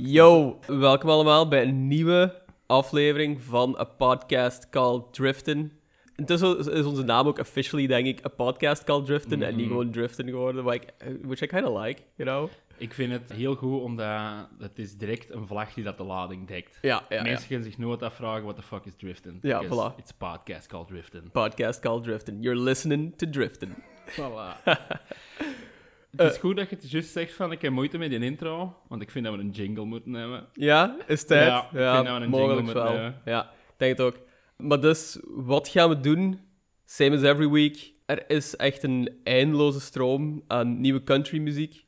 Yo, welkom allemaal bij een nieuwe aflevering van een podcast called Driften. Intussen is onze naam ook officially, denk ik, een podcast called Driften en niet gewoon Driften geworden, like, which I kind of like, you know? Ik vind het heel goed, omdat het is direct een vlag die dat de lading dekt. Ja, ja, ja. Mensen gaan zich nooit afvragen, what the fuck is drifting? Ja, voilà. It's a podcast called drifting. Podcast called Driften. You're listening to Driften. Voilà. het is goed dat je het juist zegt van, ik heb moeite met die intro, want ik vind dat we een jingle moeten hebben. Ja, is tijd? Ja, ik vind dat we een jingle wel. moeten hebben. Ja, ik denk het ook. Maar dus, wat gaan we doen? Same as every week. Er is echt een eindeloze stroom aan nieuwe countrymuziek.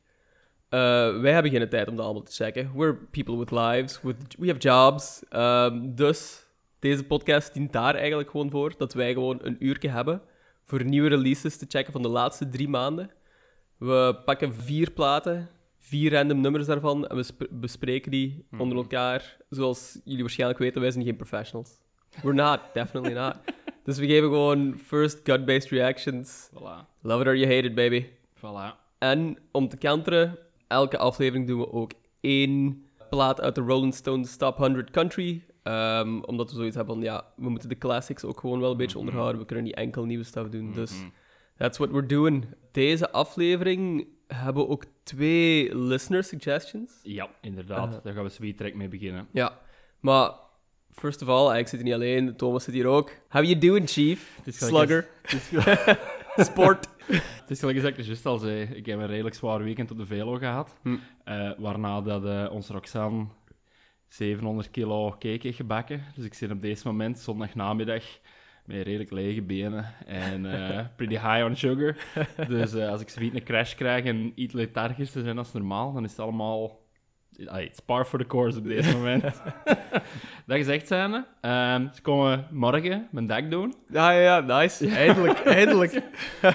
Eh wij hebben geen tijd om dat allemaal te checken. We're people with lives, with, we have jobs. Ehm, dus deze podcast dient daar eigenlijk gewoon voor. Dat wij gewoon een uurtje hebben voor nieuwe releases te checken van de laatste drie maanden. We pakken vier platen, vier random nummers daarvan en we sp- bespreken die onder elkaar. Zoals jullie waarschijnlijk weten, wij zijn geen professionals. We're not, definitely not. Dus we geven gewoon first gut-based reactions. Voilà. Love it or you hate it, baby. Voilà. En om te counteren, elke aflevering doen we ook één plaat uit de Rolling Stones Top 100 Country. Ehm, omdat we zoiets hebben van, ja, we moeten de classics ook gewoon wel een beetje Mhm. onderhouden. We kunnen niet enkel nieuwe stuff doen. Dus Mhm. That's what we're doing. Deze aflevering hebben we ook twee listener suggestions. Ja, inderdaad. Eh. Daar gaan we sweet track mee beginnen. Ja, maar first of all, ik zit hier niet alleen, Thomas zit hier ook. How you doing, chief? Slugger. Sport. Het is gelijk gezegd, juist al zei, ik heb een redelijk zwaar weekend op de Velo gehad. Hm. Eh, waarna dat, eh, ons Roxanne 700 kilo cake heeft gebakken. Dus ik zit op deze moment, zondagnamiddag, met redelijk lege benen en eh, pretty high on sugar. Dus eh, als ik zoiets een crash krijg en iets lethargischer zijn als normaal, dan is het allemaal... It's par for the course op deze moment. dat gezegd zijnde, ehm ze komen morgen mijn dak doen. Ja, ja, ja, nice. Eindelijk, eindelijk.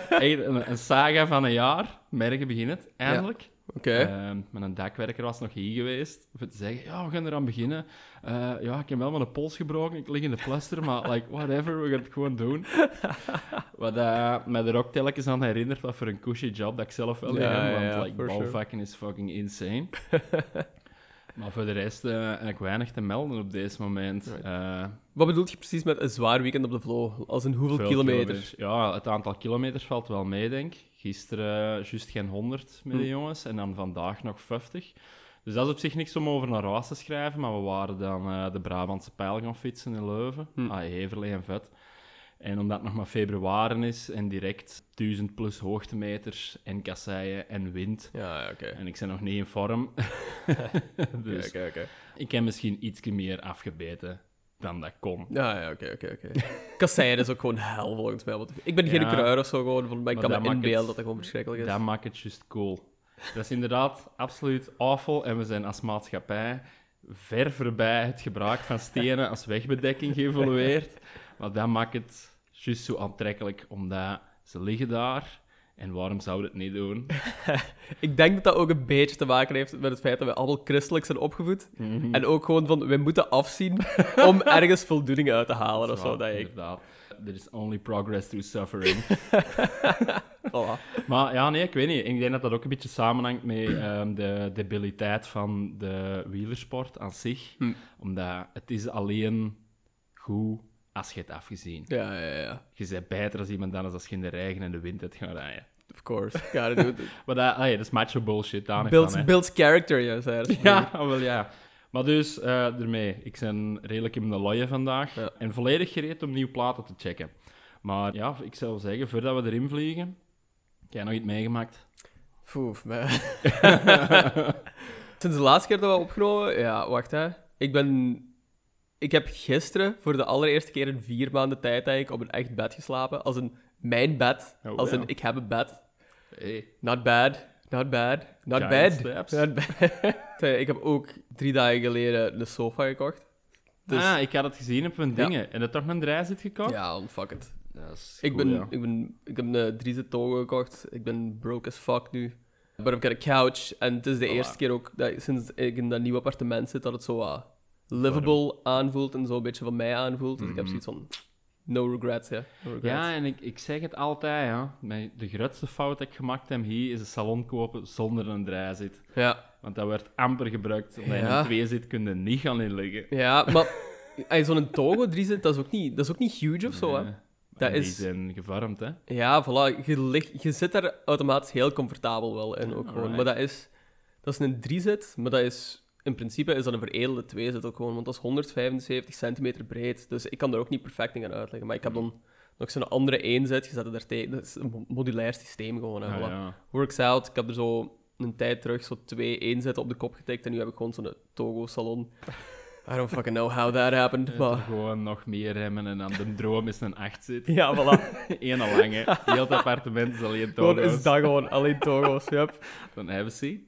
Echt een, een saga van een jaar. Merken begint het, eindelijk. Oké. Ehm, mijn dakwerker was nog hier geweest. Om te zeggen, ja, we gaan eraan beginnen. Eh, ja, ik heb wel mijn pols gebroken. Ik lig in de plaster, maar like, whatever, we gaan het gewoon doen. Wat uh, mij er ook telkens aan herinnert wat voor een cushy job dat ik zelf wel Ja, heb. Want ja, like, sure. bouwvakken is fucking insane. maar voor de rest eh, heb ik weinig te melden op deze moment. Right. Eh, Wat bedoelt je precies met een zwaar weekend op de vloer? Als in hoeveel veel kilometer? Ja, het aantal kilometers valt wel mee, denk ik. Gisteren juist geen 100 met de Hm. jongens en dan vandaag nog 50. Dus dat is op zich niks om over naar huis te schrijven, maar we waren dan eh, de Brabantse pijl gaan fietsen in Leuven. Hm. Ah, Heverlee en vet. En omdat het nog maar februari is en direct 1000 plus hoogtemeters en kasseien en wind. Ja, ja, oké. En ik ben nog niet in vorm. dus ik heb misschien iets meer afgebeten dan dat kon. Ja, ja, oké, oké, oké. Kasseien is ook gewoon hel volgens mij. want Ik ben geen Ja. kruier of zo gewoon, van- maar ik Maar kan me dat maakt inbeelden het- dat dat gewoon verschrikkelijk is. Dat maakt het juist cool. Dat is inderdaad absoluut awful. En we zijn als maatschappij ver voorbij het gebruik van stenen als wegbedekking geëvolueerd. Maar dat maakt het juist zo aantrekkelijk, omdat ze liggen daar. En waarom zouden we het niet doen? Ik denk dat dat ook een beetje te maken heeft met het feit dat we allemaal christelijk zijn opgevoed. Mhm. En ook gewoon van, we moeten afzien om ergens voldoening uit te halen of zo, denk ik. Inderdaad. There is only progress through suffering. Voilà. Maar ja, nee, ik weet niet. Ik denk dat dat ook een beetje samenhangt met ehm, de debiliteit van de wielersport aan zich. Hm. Omdat het is alleen goed als je het afgezien. Ja, ja, ja. Je bent beter als iemand anders als je in de regen en de wind hebt gaan rijden. Of course. Gotta do it. Maar dat, ah, ja, dat is macho bullshit, niet Builds, builds character, ja, zei. Ja, wel ja. Maar dus, eh ermee. Ik ben redelijk in de looien vandaag. Ja. En volledig gereed om nieuwe platen te checken. Maar ja, ik zou zeggen, voordat we erin vliegen... Heb jij nog iets meegemaakt? Poef, man. Sinds de laatste keer dat we opgenomen... Ja, wacht, hè. Ik ben... Ik heb gisteren voor de allereerste keer in vier maanden tijd eigenlijk op een echt bed geslapen. Als een mijn bed. Oh, als ja. een ik heb een bed. Hey. Not bad. Not bad. Not Giant bad. Not bad. Eh, ik heb ook drie dagen geleden een sofa gekocht. Dus Ah, ik had het gezien op mijn Ja. dingen. En dat toch een draai zit gekocht? ja, fuck it. Is Ik, cool, ben, ja. ik, ben, ik heb een drie togo gekocht. Ik ben broke as fuck nu. Maar ik heb een couch. En het is de Voilà. eerste keer ook dat, sinds ik in dat nieuwe appartement zit dat het zo wat livable aanvoelt en zo een beetje van mij aanvoelt. Dus ik heb Mhm. zoiets van no regrets, ja. No regrets. Ja, en ik, ik zeg het altijd, ja. Mijn- De grootste fout dat ik gemaakt heb hier is een salon kopen zonder een draaizit. ja. Want dat werd amper gebruikt. Omdat je een twee zit, kun je niet gaan inleggen. Ja, maar als je zo'n Togo 3 zit, dat is ook niet, dat is ook niet huge of zo, hè. Dat En Die is- zijn gevormd, hè. Ja, voilà. Je, ligt, je zit daar automatisch heel comfortabel wel in ook gewoon. Maar dat is, dat is een 3 zit, maar dat is... In principe is dat een veredelde 2 zit ook gewoon, want dat is 175 centimeter breed. Dus ik kan er ook niet perfect in gaan uitleggen. Maar ik heb dan nog zo'n andere 1 zit gezet daar tegen. Dat is een mo- modulair systeem gewoon. Hè, Ah, voilà. ja. Works out. Ik heb er zo een tijd terug zo twee 1 zitten op de kop getikt en nu heb ik gewoon zo'n Togo-salon. I don't fucking know how that happened, maar... Gewoon nog meer remmen en dan de droom is een 8 zit. Ja, voilà. Eén lange. Heel het appartement is alleen Gewoon togo's. is dat gewoon, alleen Togo's, yep. Dan hebben ze.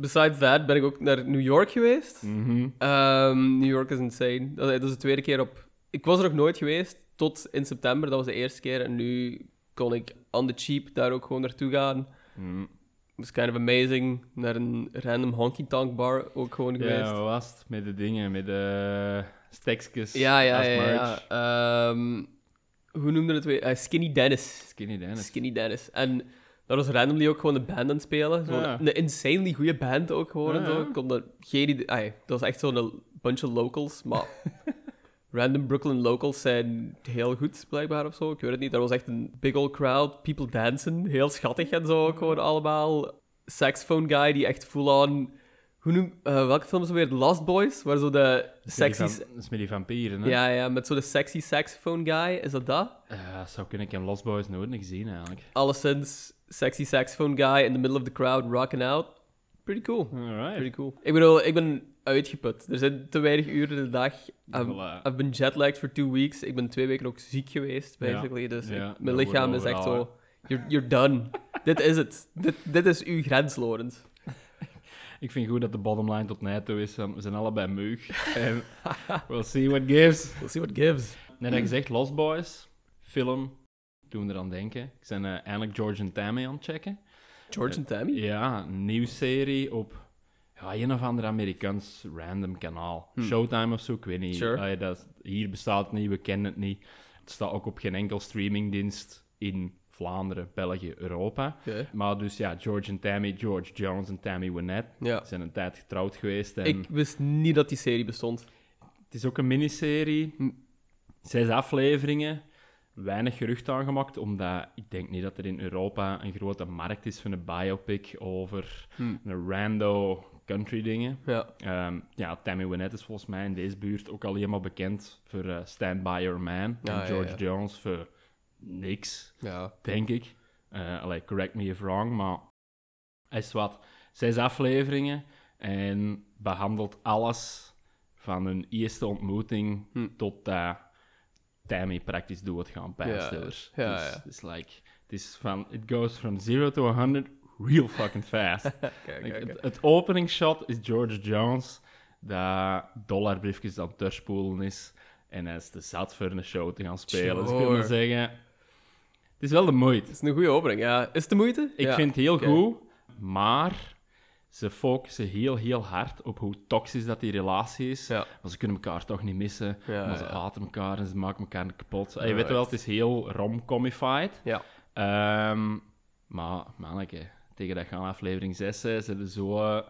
Besides that ben ik ook naar New York geweest. Mhm. Ehm, New York is insane. Dat dat is de tweede keer op... Ik was er nog nooit geweest, tot in september. Dat was de eerste keer. En nu kon ik on the cheap daar ook gewoon naartoe gaan. Mhm. It was kind of amazing. Naar een random honky-tonk bar ook gewoon geweest. Ja, was het? Met de dingen, met de stekjes Ja, ja, ja. ja. Ehm, hoe noemde het weer? Eh, Skinny Dennis. Skinny Dennis. Skinny Dennis. En daar was randomly ook gewoon een band aan het spelen. Zo'n Ja. Een insanely goede band ook gewoon. en Ja, zo. ja. Ik kon er geen idee... dat was echt zo'n bunch of locals, maar... random Brooklyn locals zijn heel goed, blijkbaar, of zo. Ik weet het niet. Daar was echt een big old crowd. People dancing. Heel schattig en zo ook gewoon allemaal. Saxophone guy die echt full-on... Hoe noem... eh, welke film is weer? The Lost Boys? Waar zo de sexy... Dat is met die vampieren, hè? Ja, ja, met zo de sexy saxophone guy. Is dat dat? Eh, zou kunnen, ik heb Lost Boys nooit niet gezien, eigenlijk. alleszins sexy saxophone guy in the middle of the crowd rocking out. Pretty cool. Alright. Pretty cool. Ik bedoel, ik ben uitgeput. Er zijn te weinig uren in de dag. I've, Voilà. I've been jetlagged for two weeks. Ik ben twee weken ook ziek geweest, basically. Dus ik- mijn lichaam is echt zo... You're, you're done. dit is het. Dit, dit is uw grens, Lorenz. Ik vind goed dat de bottom line tot toe is we zijn allebei meug. en we'll see what gives. We'll see what gives. Net dat gezegd, Lost Boys, film, doen we eraan denken. Ik ben eh, eindelijk George en Tammy aan het checken. George en Tammy? Ja, een nieuwe serie op ja, een of ander Amerikaans random kanaal. Hm. Showtime of zo, ik weet niet. Sure. Dat, hier bestaat het niet, we kennen het niet. Het staat ook op geen enkel streamingdienst in Vlaanderen, België, Europa. Maar dus ja, George en Tammy, George Jones en Tammy Wynette Ja. zijn een tijd getrouwd geweest. En Ik wist niet dat die serie bestond. Het is ook een miniserie. Zes afleveringen. Weinig gerucht aangemaakt, omdat ik denk niet dat er in Europa een grote markt is voor een biopic over Hm. een rando country dingen. Ja. Ehm, ja, Tammy Wynette is volgens mij in deze buurt ook al helemaal bekend voor eh, Stand By Your Man. En ja, George ja. Jones voor niks, Ja. denk ik. Allee, correct me if wrong, maar hij is wat zes afleveringen en behandelt alles van hun eerste ontmoeting Hm. tot dat Tammy praktisch dood gaan bijstillers. Ja, dus ja. het is like, het is van, it goes from zero to 100 real fucking fast. Like. Het, het openingsshot is George Jones, dat dollarbriefjes aan het terspoelen is. En hij is te zat voor een show te gaan spelen. Dus ik wil Sure. maar zeggen, het is wel de moeite. Het is een goede opening, ja. Is het de moeite? Ik Ja. vind het heel goed, maar ze focussen heel, heel hard op hoe toxisch dat die relatie is. Ja. Want ze kunnen elkaar toch niet missen. Ja, maar ze haten elkaar en ze maken elkaar kapot. Je weet wel, het is heel rom-comified. Ja. Ehm, maar, manneke, tegen dat gaan aflevering 6 zijn ze er zo eh,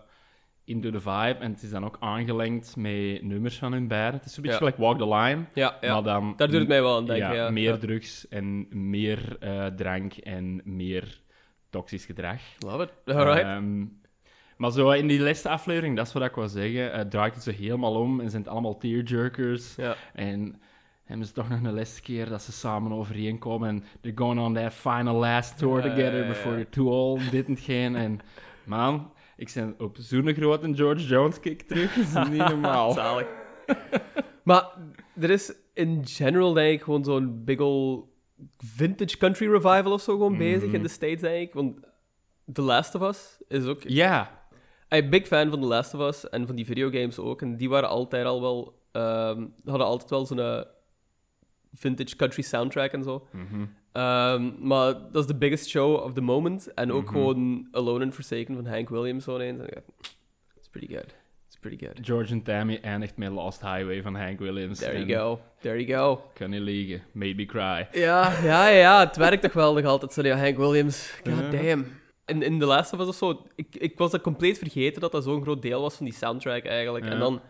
into the vibe. En het is dan ook aangelengd met nummers van hun beiden. Het is een beetje gelijk Walk the Line. Ja, ja. Maar dan Daar doet het mij wel aan denken, ja. meer drugs en meer eh, drank en meer toxisch gedrag. Love it. Alright. Ehm, maar zo in die laatste aflevering, dat is wat ik wil zeggen, eh, draait het zo helemaal om en zijn het allemaal tearjerkers. ja. En hebben ze toch nog een laatste keer dat ze samen overeenkomen. En they're going on that final last tour Ja, together ja. before they're too old, dit en geen. En man, ik ben op zo'n grote George Jones kick terug. Dat is niet normaal. Zalig. maar er is in general, denk ik, gewoon zo'n big ol' vintage country revival of zo gewoon bezig in Mhm. de States, denk ik. Want The Last of Us is ook... Ja, Ik ben big fan van The Last of Us en van die videogames ook. En die waren altijd al wel... ehm, hadden altijd wel zo'n eh, vintage country soundtrack en zo. Mhm. Ehm, maar dat is de biggest show of the moment. En ook Mhm. gewoon Alone and Forsaken van Hank Williams zo ineens. It's pretty good. It's pretty good. George en Tammy eindigt met Lost Highway van Hank Williams. There you go. There you go. Kan niet liegen. Made me cry. Ja, ja, ja, het werkt toch wel nog altijd. Zo, ja, Hank Williams. God damn. in, in The Last of Us of zo, ik, ik was dat compleet vergeten dat dat zo'n groot deel was van die soundtrack eigenlijk. En dan,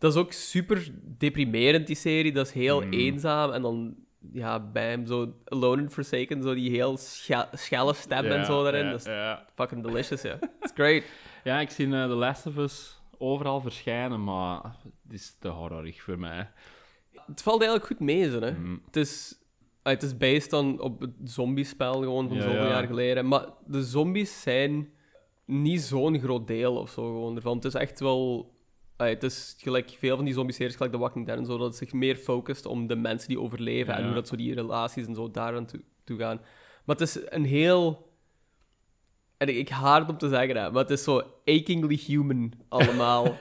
dat is ook super deprimerend, die serie. Dat is heel Mm. eenzaam. En dan, ja, bam, zo Alone and Forsaken, zo die heel scha schelle stem en zo daarin. ja, dat is fucking delicious, ja. It's great. Ja, ik zie eh, The Last of Us overal verschijnen, maar het is te horrorig voor mij. Het valt eigenlijk goed mee, zo, hè. Mm. Het is... ah, Het is based on, op het zombiespel gewoon van zoveel ja. jaar geleden. Maar de zombies zijn niet zo'n groot deel of zo gewoon ervan. Het is echt wel... Het is gelijk veel van die zombie-series, gelijk The Walking Dead en zo, dat het zich meer focust om de mensen die overleven en hoe dat zo die relaties en zo daar aan toe, toe gaan. Maar het is een heel... En ik, ik haat het om te zeggen, hè, maar het is zo achingly human allemaal.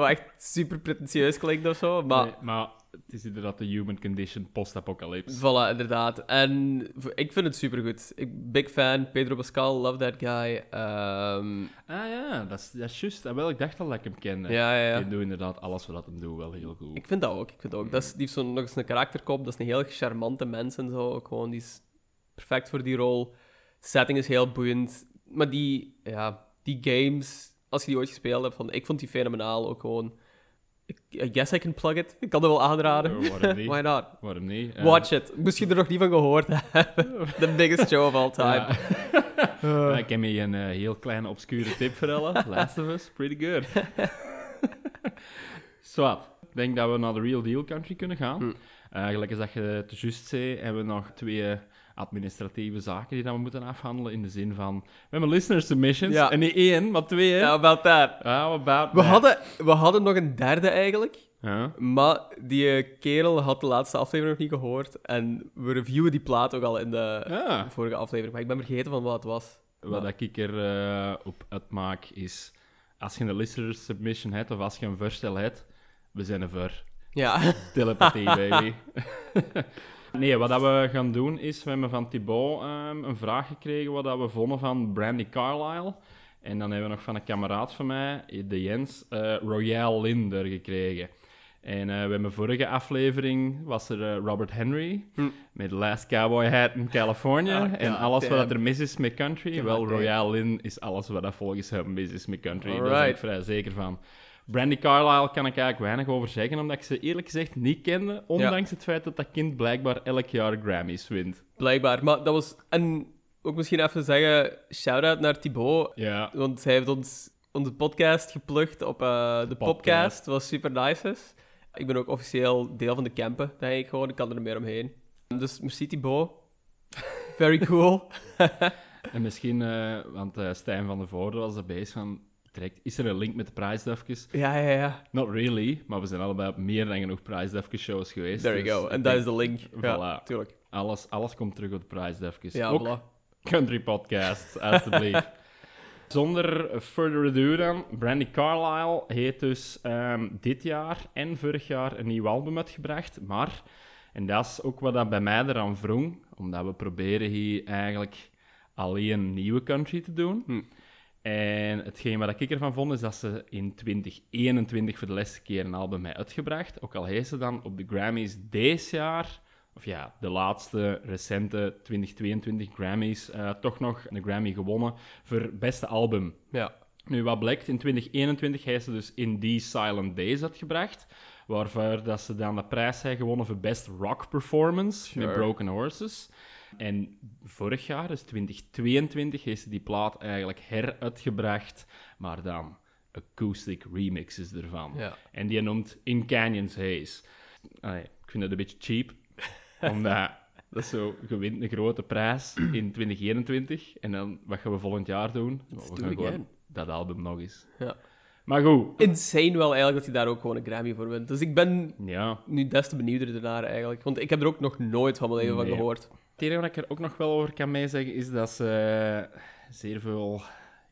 Wat echt super pretentieus klinkt of zo, maar... Nee, maar het is inderdaad de human condition post-apocalypse. Voilà, inderdaad. En ik vind het supergoed. Ik big fan. Pedro Pascal, love that guy. Ehm, Ah ja, dat is, dat is juist. Ah, wel, ik dacht al dat ik hem kende. ja, ja, ja. Die doet inderdaad alles wat hem doet wel heel goed. Ik vind dat ook. Ik vind dat ook. Dat is, die heeft zo nog eens een karakterkop. Dat is een heel charmante mens en zo. Gewoon, die is perfect voor die rol. Setting is heel boeiend. Maar die, ja, die games, als je die ooit gespeeld hebt, van, ik vond die fenomenaal ook gewoon. I guess I can plug it. Ik kan het wel aanraden. Eh, waarom niet? Why not? Waarom niet? Eh, Watch it. Je er nog niet van gehoord hebben. The biggest show of all time. Ik heb hier een eh, heel kleine obscure tip voor alle. Last of Us, pretty good. Zwat. Ik denk dat we naar de Real Deal Country kunnen gaan. Hm. Eh, gelijk als dat je het juist zei, hebben we nog twee administratieve zaken die dat we moeten afhandelen. In de zin van, we hebben listener submissions. Ja. En niet één, maar twee. hè? Ja, about that. Ah, about We that. hadden, we hadden nog een derde eigenlijk. Ja. Maar die eh, kerel had de laatste aflevering nog niet gehoord. En we reviewen die plaat ook al in de vorige aflevering. Maar ik ben vergeten van wat het was. Wat ik er eh, op uitmaak is, als je een listener submission hebt of als je een voorstel hebt, we zijn er voor. Ja. Telepathie, baby. nee, wat dat we gaan doen is, we hebben van Thibaut ehm, een vraag gekregen wat dat we vonden van Brandy Carlisle. En dan hebben we nog van een kameraad van mij, de Jens, eh Royale Linder gekregen. En eh, we hebben vorige aflevering was er eh, Robert Henry Hm. met Last Cowboy Hat in California. Ah, en alles wat damn. er mis is met country. God Wel. Royale Lin is alles wat dat volgens hem mis is met country. Daar ben ik vrij zeker van. Brandy Carlisle kan ik eigenlijk weinig over zeggen, omdat ik ze eerlijk gezegd niet kende, ondanks het feit dat dat kind blijkbaar elk jaar Grammys wint. Blijkbaar. Maar dat was... En ook misschien even zeggen, shout-out naar Thibaut. Ja, Want hij heeft ons, onze podcast geplukt op eh, de Podcast. podcast. Wat super nice is. Ik ben ook officieel deel van de campen, denk ik gewoon. Ik kan er meer omheen. Dus merci Thibaut. Very cool. en misschien, eh, want eh, Stijn van der Voorde was er bezig van, is er een link met de prijsdufjes? ja, ja, ja. Not really, maar we zijn allebei op meer dan genoeg prijsdufjes shows geweest. There dus you go. ik En dat is de link. Ja, tuurlijk. alles, alles komt terug op de prijsdufjes. Ja, Ook voilà. country podcast, alstublieft. Zonder further ado dan, Brandy Carlisle heeft dus ehm, dit jaar en vorig jaar een nieuw album uitgebracht, maar, en dat is ook wat dat bij mij eraan wrong, omdat we proberen hier eigenlijk alleen nieuwe country te doen. Hm. En hetgeen wat ik ervan vond, is dat ze in 2021 voor de laatste keer een album heeft uitgebracht. Ook al heeft ze dan op de Grammys deze jaar, of ja, de laatste recente 2022 Grammys, eh, toch nog een Grammy gewonnen voor beste album. Ja. Nu, wat blijkt, in 2021 heeft ze dus In These Silent Days uitgebracht, waarvoor dat ze dan de prijs heeft gewonnen voor Best Rock Performance Sure. met Broken Horses. En vorig jaar, dus 2022, heeft ze die plaat eigenlijk heruitgebracht, maar dan acoustic remixes ervan. Ja. En die noemt In Canyons Haze. Allee, ik vind dat een beetje cheap, omdat dat is zo, je wint een grote prijs in 2021 en dan wat gaan we volgend jaar doen? Let's we do gaan gewoon again. dat album nog eens. Ja. Maar goed, Insane wel eigenlijk dat hij daar ook gewoon een Grammy voor wint. Dus ik ben ja. nu des te benieuwder ernaar eigenlijk. Want ik heb er ook nog nooit van mijn leven van gehoord. Het enige wat ik er ook nog wel over kan meezeggen is dat ze zeer veel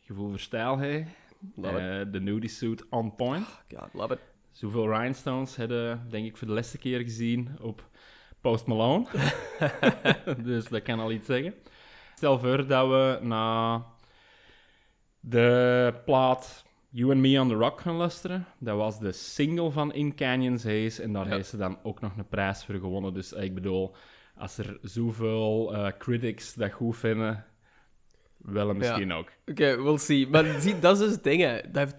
gevoel voor stijl heeft. Eh, De nudie suit on point. God, love it. Zoveel rhinestones hebben, denk ik, voor de laatste keer gezien op Post Malone. dus dat kan al iets zeggen. Stel voor dat we na de plaat You and Me on the Rock gaan luisteren. Dat was de single van In Canyons Haze. En daar Ja. heeft ze dan ook nog een prijs voor gewonnen. Dus eh, ik bedoel, als er zoveel eh, critics dat goed vinden, Wel misschien ook. Oké, we'll see. Maar zie, dat is dus het ding, hè. Dat heeft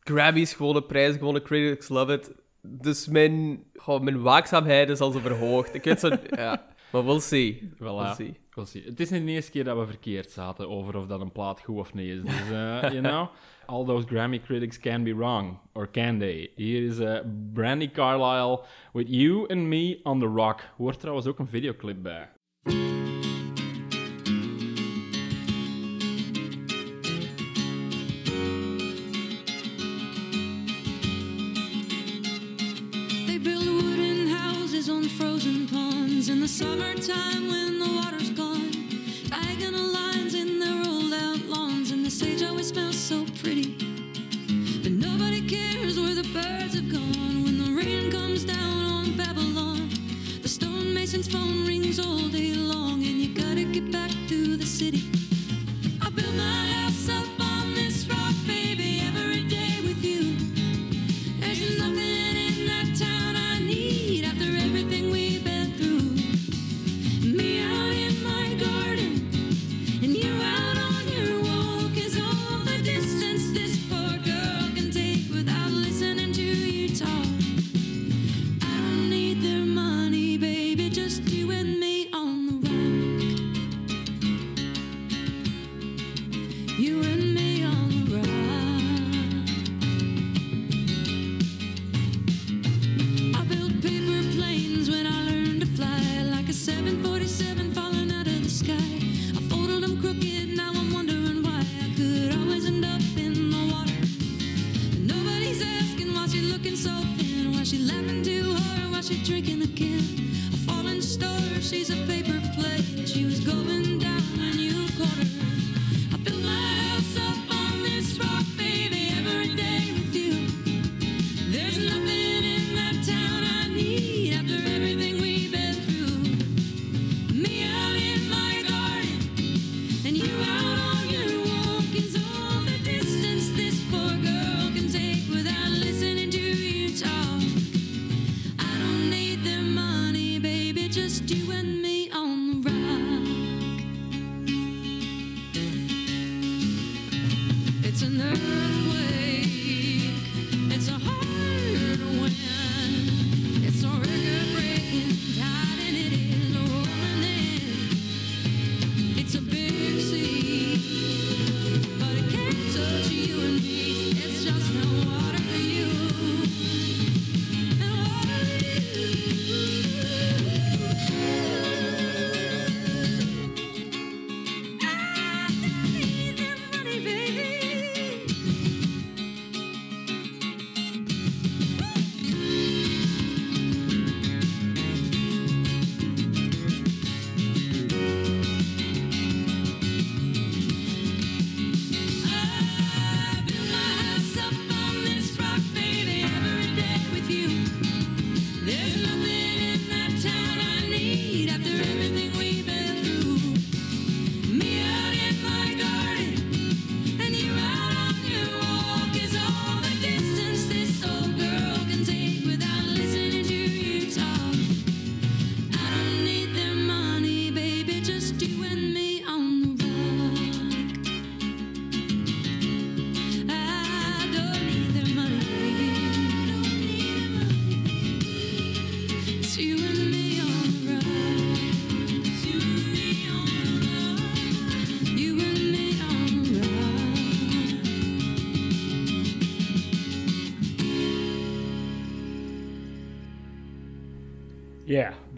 Grammys gewonnen, prijzen gewonnen, critics love it. Dus mijn, mijn waakzaamheid is al zo verhoogd. Ik weet zo... ja. Maar we'll see. Voilà. We'll see. We'll see. Het is niet de eerste keer dat we verkeerd zaten over of dat een plaat goed of niet is. Dus, eh, you know, all those Grammy critics can be wrong. Or can they? Hier is eh, Brandy Carlisle with You and Me on the Rock. Hoort trouwens ook een videoclip bij.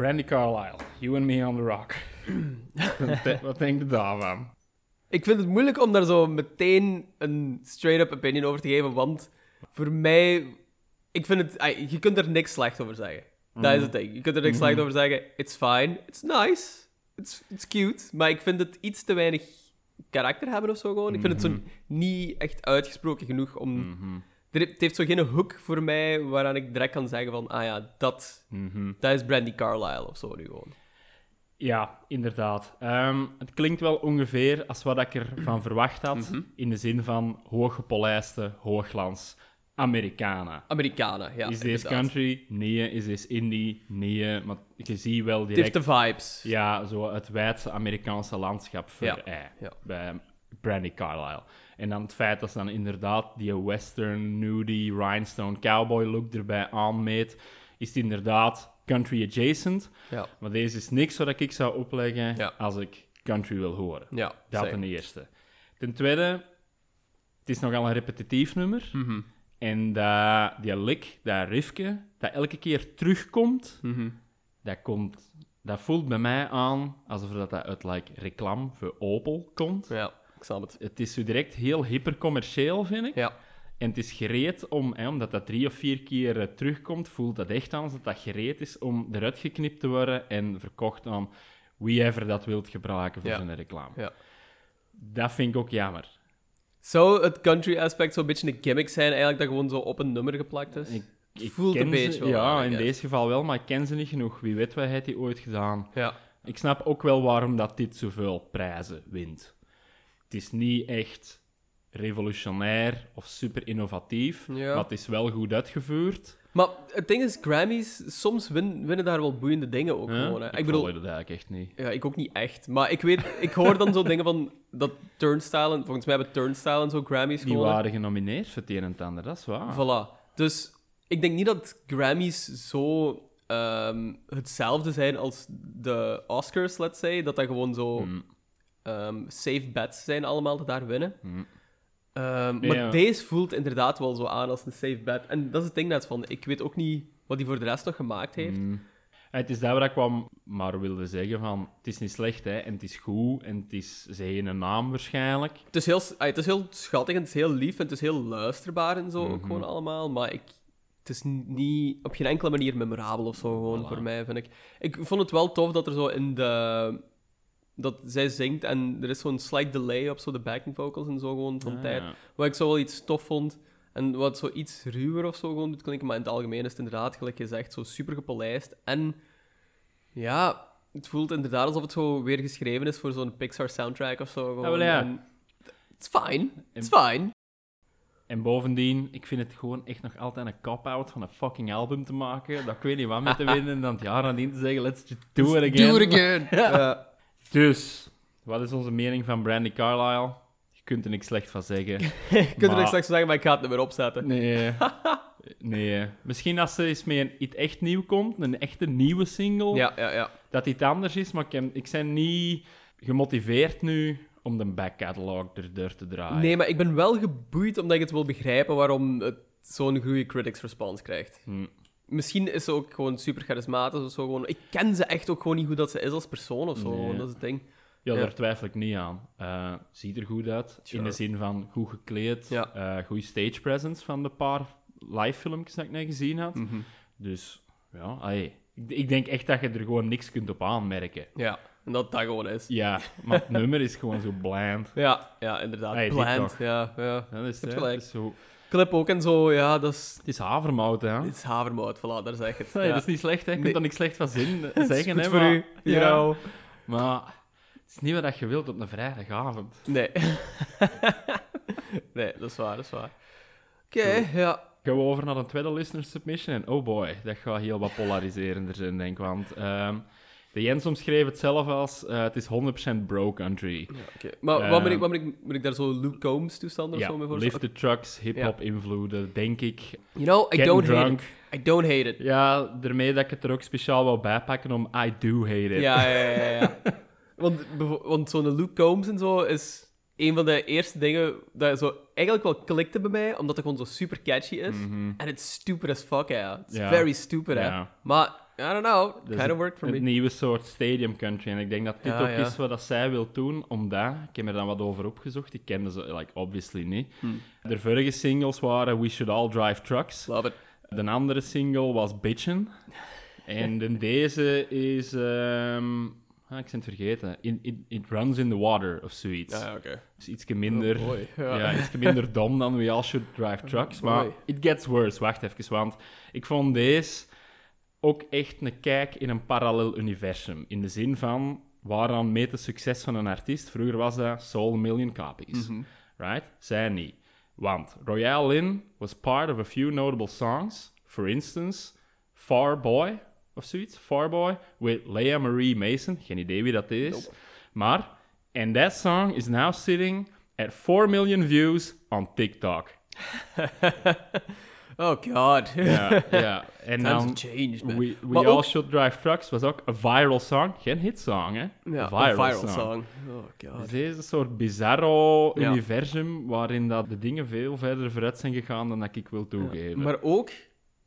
Yeah, Brandy Carlisle. You and me on the rock. Wat de- Wat denk je daarvan? Ik vind het moeilijk om daar zo meteen een straight-up opinion over te geven, want voor mij... Ik vind het... Je kunt er niks slecht over zeggen. Dat is het ding. Je kunt er niks slecht over zeggen. It's fine. It's nice. It's, it's cute. Maar ik vind het iets te weinig karakter hebben of zo gewoon. Ik vind het zo niet echt uitgesproken genoeg om... Het heeft zo geen hook voor mij waaraan ik direct kan zeggen van... Ah ja, dat, dat is Brandy Carlisle of zo nu gewoon. Ja, inderdaad. Ehm, het klinkt wel ongeveer als wat ik ervan verwacht had. In de zin van hooggepolijste hoogglans. Americana. Amerikanen, ja. is deze inderdaad. country? Nee. Is deze indie? Nee. Maar je ziet wel Het heeft direct... de vibes. Ja, zo het wijdse Amerikaanse landschap voor Ja, ja. bij Brandy Carlisle. En dan het feit dat ze dan inderdaad die western, nudie, rhinestone cowboy look erbij aanmeet, is het inderdaad country adjacent. Ja, Maar deze is niks wat ik zou opleggen Ja. als ik country wil horen. ja. Dat ten eerste. Ten tweede, het is nogal een repetitief nummer. Mhm, En dat, die lick, dat riffje, dat elke keer terugkomt, mhm. dat, komt, dat voelt bij mij aan alsof dat uit like, reclame voor Opel komt. Ja, ik snap het. Het is zo direct heel hypercommercieel, vind ik. Ja, En het is gereed om, hè, omdat dat drie of vier keer eh, terugkomt, voelt dat echt aan alsof dat gereed is om eruit geknipt te worden en verkocht aan wie ever dat wilt gebruiken voor Ja. zijn reclame. ja. Dat vind ik ook jammer. Zou het country aspect zo'n beetje een gimmick zijn, eigenlijk, dat gewoon zo op een nummer geplakt is? Ik, ik voelt ken een beetje wel Ja, I in guess. deze geval wel, maar ik ken ze niet genoeg. Wie weet wat heeft hij ooit gedaan. Ja, Ik snap ook wel waarom dat dit zoveel prijzen wint. Het is niet echt revolutionair of super innovatief, Ja. maar het is wel goed uitgevoerd. maar het ding is, Grammys, soms win- winnen daar wel boeiende dingen ook Hè? gewoon. Hè. Ik, Ik bedoel, dat eigenlijk echt niet. ja, ik ook niet echt. Maar ik weet, ik hoor dan zo dingen van dat Turnstile, en volgens mij hebben Turnstile en zo Grammys Die gewonnen. waren genomineerd voor het een en het ander, dat is waar. Voilà. Dus ik denk niet dat Grammys zo ehm, hetzelfde zijn als de Oscars, let's say. Dat dat gewoon zo Mm. Ehm, safe bets zijn allemaal dat daar winnen. Mm. Ehm, Nee, maar ja. deze voelt inderdaad wel zo aan als een safe bet. En dat is het ding net van, ik weet ook niet wat hij voor de rest nog gemaakt heeft. Mm. Het is dat waar ik kwam, maar wilde zeggen van, het is niet slecht, hè, en het is goed, en het is zijn een naam waarschijnlijk. Het, is heel, ah, het is heel schattig en het is heel lief en het is heel luisterbaar en zo ook Mhm. gewoon allemaal. Maar ik, het is niet op geen enkele manier memorabel of zo gewoon Voilà. voor mij, vind ik. Ik vond het wel tof dat er zo in de... Dat zij zingt en er is zo'n slight delay op zo de backing vocals en zo gewoon van Ah, tijd. ja. Wat ik zo wel iets tof vond. En wat zo iets ruwer of zo gewoon doet klinken. Maar in het algemeen is het inderdaad, gelijk gezegd, zo super gepolijst. En ja, het voelt inderdaad alsof het zo weer geschreven is voor zo'n Pixar soundtrack of zo. Gewoon. wel ja. Is fijn. Het is fijn. En bovendien, ik vind het gewoon echt nog altijd een cop-out van een fucking album te maken. Dat ik weet niet wat met te winnen en dan het jaar nadien te zeggen, let's do it again. Do it again. Ja. Dus, wat is onze mening van Brandy Carlisle? Je kunt er niks slecht van zeggen. Je kunt er niks straks zeggen, maar ik ga het er weer opzetten. Nee. nee. Misschien als ze eens met een, iets echt nieuw komt, een echte nieuwe single, Ja, ja, ja. dat iets anders is. Maar ik, ik ben niet gemotiveerd nu om de back catalog erdoor te draaien. Nee, maar ik ben wel geboeid omdat ik het wil begrijpen waarom het zo'n goede critics response krijgt. Hm. Misschien is ze ook gewoon super charismatisch of zo. Gewoon. Ik ken ze echt ook gewoon niet hoe dat ze is als persoon of zo. Nee. Dat is het ding. Ja, Ja. daar twijfel ik niet aan. Eh, ziet er goed uit. Sure. In de zin van goed gekleed, Ja. eh goede stage presence van de paar live filmpjes dat ik net gezien had. Mhm. Dus ja, allee. Ik, ik denk echt dat je er gewoon niks kunt op aanmerken. Ja, en dat dat gewoon is. Ja, maar het nummer is gewoon zo bland. Ja, ja inderdaad. Hey, Bland. Ja, ja. Ja, dat is, gelijk. het is zo... Clip ook en zo, ja, dat is... Het is havermout, hè. Dit is havermout, voilà, daar zeg ik het. Nee, ja. dat is niet slecht, hè. Je kunt Nee. daar niks slecht van zin Het is zeggen, hè. voor maar, u, ja, maar het is niet wat je wilt op een vrijdagavond. Nee. nee, dat is waar, dat is waar. Oké, ja. Gaan we over naar een tweede listener submission. En oh boy, dat gaat heel wat polariserender zijn, denk ik. Want ehm, de Jens omschreef het zelf als... eh, het is 100% bro country. ja oké. Maar wat, moet ik, wat moet, ik, moet ik daar zo Luke Combs toestanden of zo mee voorstellen? lifted trucks, hip-hop invloeden, denk ik. You know, I Getting don't hate it. I don't hate it. Ja, daarmee dat ik het er ook speciaal wou bijpakken om I do hate it. Ja, ja, ja. ja, ja. want want zo'n Luke Combs en zo is een van de eerste dingen dat zo eigenlijk wel klikte bij mij, omdat het gewoon zo super catchy is. Mhm. En it's stupid as fuck, ja. It's very stupid, hè. Ja. Maar, I don't know, is kind of worked for een me. nieuwe soort stadium country. En ik denk dat dit Ja, ook ja. is wat dat zij wil doen, omdat... Ik heb er dan wat over opgezocht. Ik kende ze, like, obviously niet. Hmm. De vorige singles waren We Should All Drive Trucks. Love it. De andere single was Bitchin'. En de deze is... ehm, ah, ik ben het vergeten. In, it, it Runs in the Water, of zoiets. Ja, ja, oké. Dus iets minder... Oh. Ja, Ja. iets minder dom dan We All Should Drive Trucks. Maar it gets worse. Wacht even, want ik vond deze ook echt een kijk in een parallel universum. In de zin van, waaraan meet het succes van een artiest? Vroeger was dat Soul Million Copies. Mhm. Right? Zij niet. Want Royale Lynn was part of a few notable songs. For instance, Far Boy of zoiets. Far Boy with Leah Marie Mason. Geen idee wie dat is. Maar, and that song is now sitting at 4 million views on TikTok. Oh god. Ja, ja. En Times dan changed, man. We, we All ook- Should Drive Trucks was ook een viral song. Geen hitsong, hè? Ja, Een een viral, song. Oh Dus god. deze soort bizarro Ja. universum waarin dat de dingen veel verder vooruit zijn gegaan dan dat ik wil toegeven. Maar ook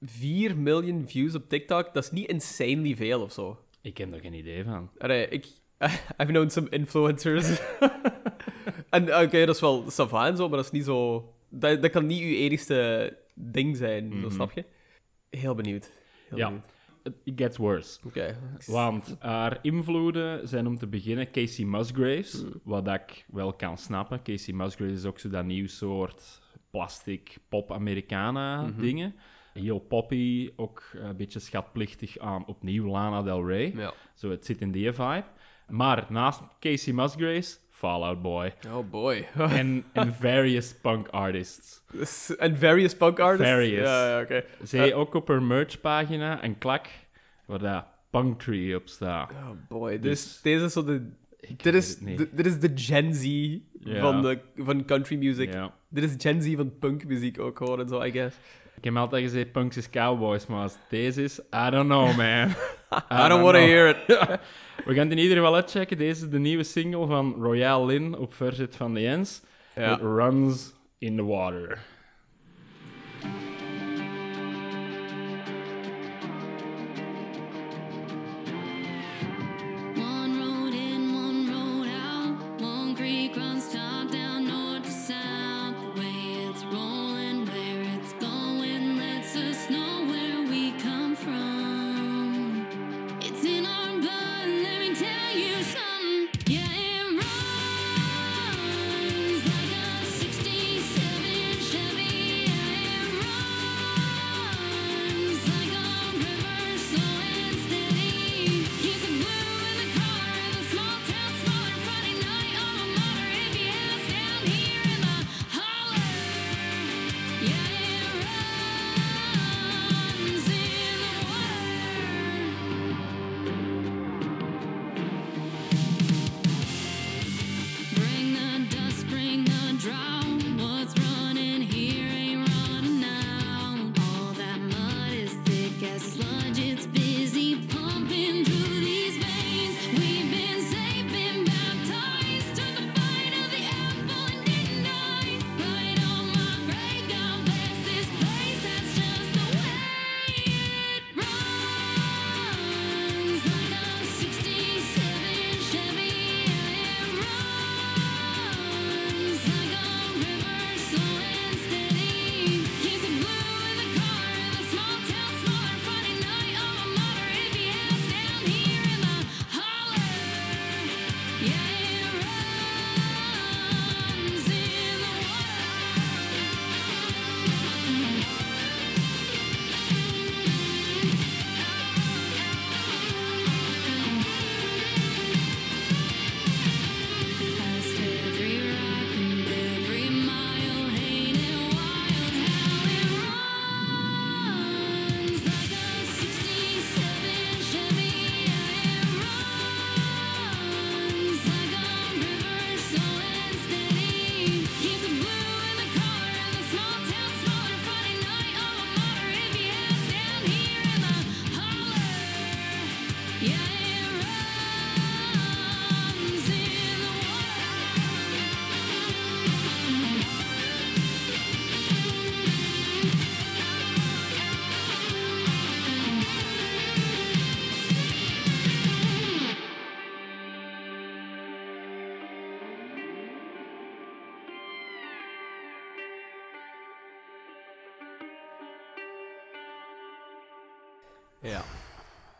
4 miljoen views op TikTok, dat is niet insanely veel of zo. Ik heb er geen idee van. Allee, ik... I've known some influencers. en oké, dat is wel sava en zo, maar dat is niet zo... Dat, dat kan niet uw enigste ding zijn, zo snap je? Heel benieuwd. Heel Ja. benieuwd. It it gets worse. Oké. Want haar invloeden zijn om te beginnen Casey Musgraves, wat dat ik wel kan snappen. Casey Musgraves is ook zo dat nieuw soort plastic pop-Americana dingen. Heel poppy, ook een beetje schatplichtig aan opnieuw Lana Del Rey. Ja. Zo, het zit in die vibe. Maar naast Casey Musgraves, Fallout Boy. Oh boy. en, en various punk artists. En various punk artists? Various. Ja, ja oké. Zij ook op haar merchpagina een klak waar dat Punktree op staat. Oh boy, Dus- dus, deze is zo de... Dit is, dit is de Gen Z van, de, van country music. Ja. Dit is Gen Z van punkmuziek ook gewoon en zo, I guess. Ik heb altijd gezegd punks is cowboys, maar als deze is, I don't know, man. I don't want to hear it. We gaan het in ieder geval uitchecken. Deze is de nieuwe single van Royale Lynn op verzet van de Jens. Ja. It runs in the water.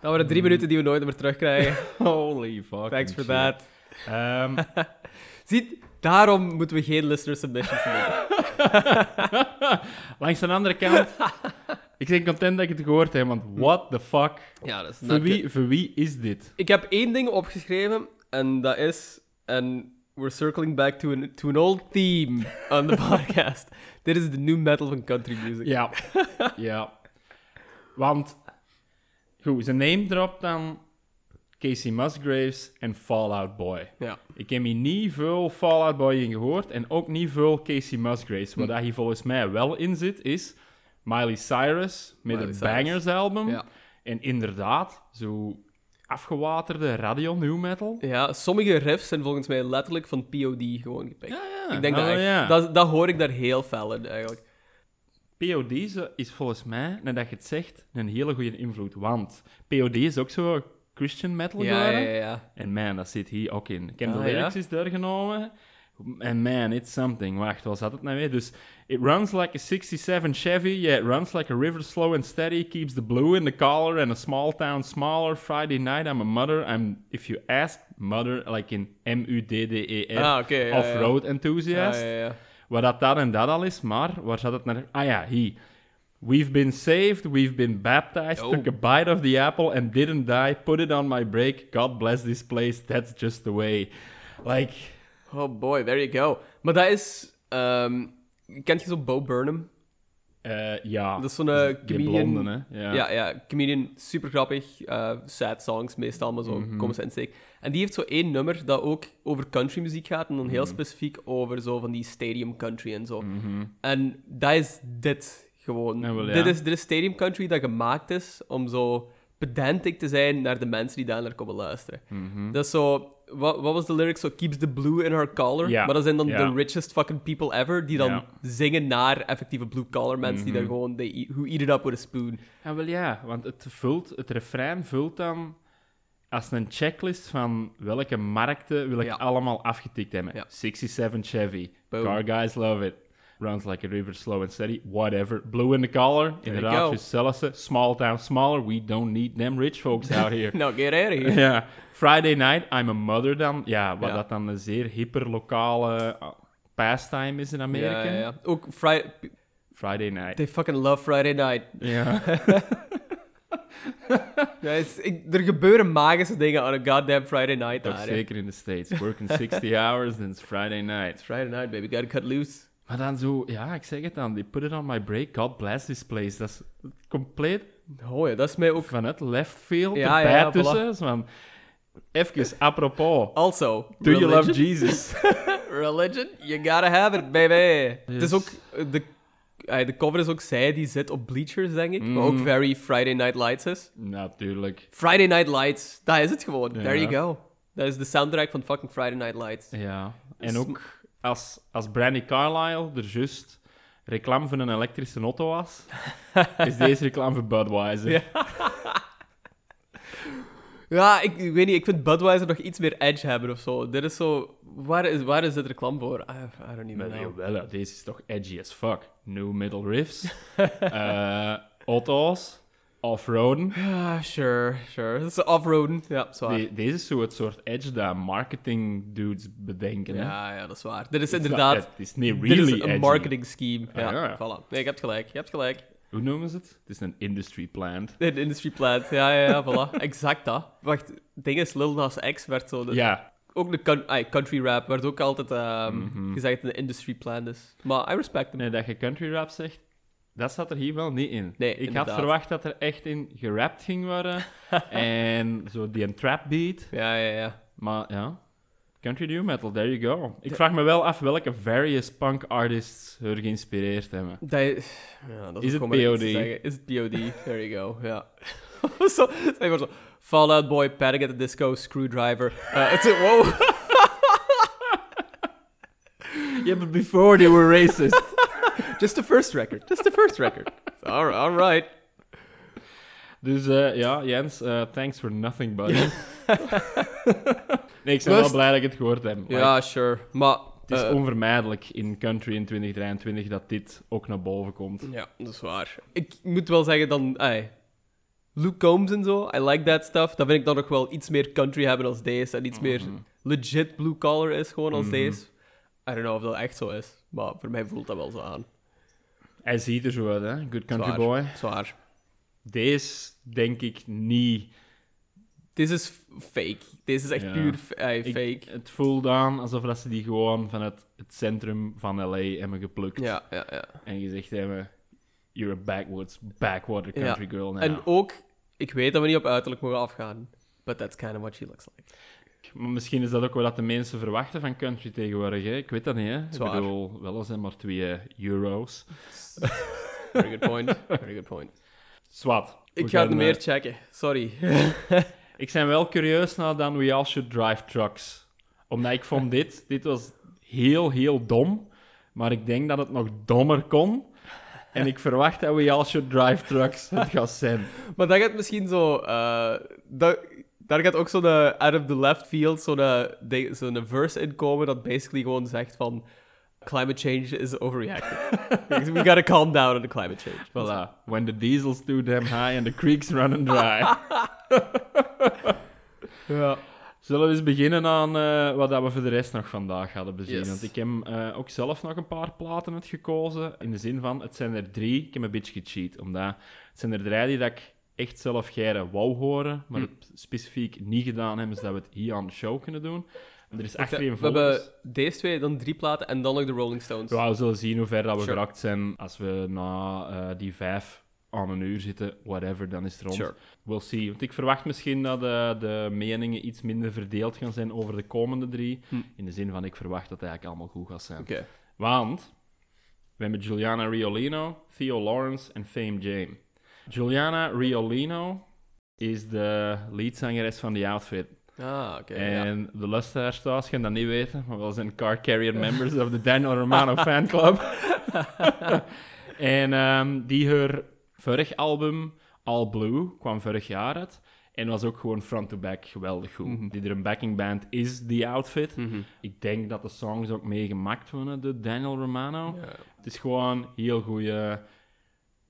Dat waren drie minuten die we nooit meer terugkrijgen. Holy fuck. Thanks for that. Ehm, Ziet, daarom moeten we geen listener submissions doen. langs de andere kant, ik ben content dat ik het gehoord heb, want what the fuck? Ja, dat is Voor wie, voor wie is dit? Ik heb één ding opgeschreven en dat is... En we're circling back to an, to an old theme on the podcast. Dit is de new metal van country music. Ja. ja. Want, goed, ze neemt erop dan Casey Musgraves en Fallout Boy. Ja. Ik heb hier niet veel Fallout Boy in gehoord en ook niet veel Casey Musgraves. Wat Hm. daar hier volgens mij wel in zit, is Miley Cyrus met Miley Cyrus. Bangers album. Ja. En inderdaad, zo afgewaterde radio new metal. ja, sommige riffs zijn volgens mij letterlijk van POD gewoon gepikt. ja. Ik denk dat Oh, echt. ja. Dat, dat hoor ik daar heel fel in, eigenlijk. POD is- is volgens mij, nadat je het zegt, een hele goede invloed. Want POD is ook zo Christian metal Ja, ja, ja. ja. En man, dat zit hier ook in. Ik heb de Ah, lyrics ja? eens doorgenomen. En man, it's something. Wacht, wat zat het nou weer? Dus, it runs like a 67 Chevy, yeah, it runs like a river slow and steady, keeps the blue in the collar and a small town smaller. Friday night, I'm a mother. I'm, if you ask, mother, like in M-U-D-D-E-R, Ah, oké. ja, ja. off-road Ja, enthusiast. Wat dat, dat en dat al is, maar waar zat het naar? Ah ja, hier. We've been saved, we've been baptized, Oh. took a bite of the apple and didn't die. Put it on my break. God bless this place. That's just the way. Like, Oh boy, there you go. Maar dat is... ehm kent je zo Bo Burnham? Eh, ja. Dat is zo'n eh, comedian... blonde, hè? Ja. Ja, ja, comedian, super grappig. eh, sad songs meestal, maar zo Mhm. komen ze. En die heeft zo één nummer dat ook over country muziek gaat. En dan heel Mhm. specifiek over zo van die stadium country en zo. Mhm. En dat is dit gewoon. Ja, wel, ja. dit, is, dit is stadium country dat gemaakt is om zo pedantic te zijn naar de mensen die daar naar komen luisteren. Mhm. Dat is zo... Wat, wat was de lyric? Zo, keeps the blue in her collar. Ja, Maar dat zijn dan ja. de richest fucking people ever, die dan Ja. zingen naar effectieve blue collar mensen die Mhm. daar gewoon... They eat, who eat it up with a spoon. Ja, wel ja, want het, vult, het refrein vult dan als een checklist van welke markten wil ik Ja. allemaal afgetikt hebben. Ja. 67 Chevy, Boom. car guys love it. Runs like a river, slow and steady, whatever. Blue in the collar, inderdaad, go. just zelfs small town smaller. We don't need them rich folks out here. no, get out of here. ja, Friday night, I'm a mother dan. Ja, wat Ja. dat dan een zeer hyperlokale uh, pastime is in Amerika. Ja, ja, ja. Ook Friday... Friday night. They fucking love Friday night. Ja. Guys, ik, er gebeuren magische dingen aan een goddamn Friday night daar. zeker in de States. Working 60 hours, then it's Friday night. It's Friday night, baby. Gotta cut loose. Maar dan zo, ja, ik zeg het dan, they put it on my break, God bless this place. Dat is compleet Oh ja, dat is mij ook... vanuit left field Ja, erbij ja, ja, tussen. Van, even, apropos, Also, do you love? Jesus? Religion? You gotta have it, baby. Het is ook... De, de cover is ook zij die zit op Bleachers, denk ik. Wat ook Mhm. very Friday Night Lights is. Natuurlijk. Friday Night Lights, dat is het gewoon. There you go. Dat is de soundtrack van fucking Friday Night Lights. Ja. En Dus- ook als, als Brandy Carlisle er juist reclame voor een elektrische auto was, is deze reclame voor Budweiser. Ja. Ja, ik, ik weet niet. Ik vind Budweiser nog iets meer edge hebben of zo. Dit is zo... Waar is, waar is dit reclame voor? I, I don't even Maar know. jawel, deze is toch edgy as fuck. New metal riffs, eh, auto's, off-roaden. Ja, sure, sure. Dat is off-roaden. Ja, zwaar. De- deze is zo het soort edge dat marketing dudes bedenken. hè. Ja, ja, dat is waar. Dit is inderdaad... Het is niet dit really is een edgy. marketing scheme. Ja, Ah, ja. voilà. Nee, je hebt gelijk. Je hebt gelijk. Hoe noemen ze het? Het is een industry plant. De industry plant. Ja, ja, ja, voilà. exact dat. Wacht, het ding is, Lil Nas X werd zo... De, Ja, Ook de ay, country rap werd ook altijd ehm, Mhm. gezegd dat een industry plant is. Maar I respect hem. nee, dat je country rap zegt, dat zat er hier wel niet in. Nee, Ik inderdaad. had verwacht dat er echt in gerapt ging worden. en zo die trap beat. Ja, ja, ja. Maar ja, country new metal, there you go. Ik vraag me wel af welke various punk artists er geïnspireerd hebben. Dat is, ja, dat Is het maar iets POD? Is het POD? There you go, ja. zo, zeg zo. Fallout Boy, Panic at the Disco, Screwdriver. Uh, it's a, wow. Yeah, but before they were racist. Just the first record. Just the first record. All, all right. dus eh, ja, Jens, eh, thanks for nothing, buddy. nee, ik ben wel blij dat ik het gehoord heb. Ja, sure. Maar... Het is eh, onvermijdelijk in country in 2023 dat dit ook naar boven komt. Ja, dat is waar. Ik moet wel zeggen dan... Ay, Luke Combs en zo, I like that stuff. Dan vind ik dan nog wel iets meer country hebben als deze. En iets meer Mhm. legit blue collar is gewoon als Mhm. deze. I don't know of dat echt zo is. Maar voor mij voelt dat wel zo aan. Hij ziet er zo uit, hè? Good country Zwaar. boy. Zwaar. Deze denk ik niet Dit is fake. Deze is echt Ja. puur eh, Ik- fake. Het voelt aan alsof dat ze die gewoon van het, het centrum van LA hebben geplukt. Ja, ja, ja. En gezegd hebben: You're a backwoods, backwater Ja. country girl now. En ook, ik weet dat we niet op uiterlijk mogen afgaan. But that's kind of what she looks like. Maar misschien is dat ook wat de mensen verwachten van country tegenwoordig. Hè? Ik weet dat niet. Hè? Ik bedoel, wel eens zijn maar twee euro's. Very good point. Very good point. Zwat. Ik ga het meer eh, checken. Sorry. Ik ben wel curieus naar dan We All Should Drive Trucks. Omdat ik vond dit, dit was heel, heel dom. Maar ik denk dat het nog dommer kon. En ik verwacht dat We All Should Drive Trucks het gaat zijn. Maar dat gaat misschien zo... eh, dat, daar gaat ook zo'n eh, out of the left field zo'n eh, verse in komen dat basically gewoon zegt van... Climate change is overreacting. We gotta calm down on the climate change. Voilà. When the diesel's too damn high and the creeks running dry. Ja. Zullen we eens beginnen aan eh, wat dat we voor de rest nog vandaag hadden bezien? Yes. Want ik heb ook zelf nog een paar platen uitgekozen. In de zin van, het zijn er drie. Ik heb een beetje gecheat. Omdat het zijn er drie die dat ik echt zelf geire wou horen, maar Hm. het specifiek niet gedaan hebben, zodat we het hier aan de show kunnen doen. En er is We achterin volgens... hebben deze twee, dan drie platen en dan nog de Rolling Stones. Ja, we zullen zien hoe ver dat we Sure. geraakt zijn als we na eh, die vijf aan een uur zitten. Whatever, dan is het rond. Sure. We'll see. Want ik verwacht misschien dat eh, de meningen iets minder verdeeld gaan zijn over de komende drie. Hm. In de zin van, ik verwacht dat het eigenlijk allemaal goed gaat zijn. Want we hebben Juliana Riolino, Theo Lawrence en Fame Jane. Juliana Riolino is de leadzangeres van The Outfit. Ah, oké. ja. En de luisteraars thuis gaan dat niet weten, maar we zijn car carrier members of de Daniel Romano fanclub. en ehm, die haar vorig album, All Blue, kwam vorig jaar uit. En was ook gewoon front-to-back geweldig goed. Mhm. Die er een backing band is, The Outfit. Mhm. Ik denk dat de songs ook meegemaakt worden door Daniel Romano. Ja. Het is gewoon heel goede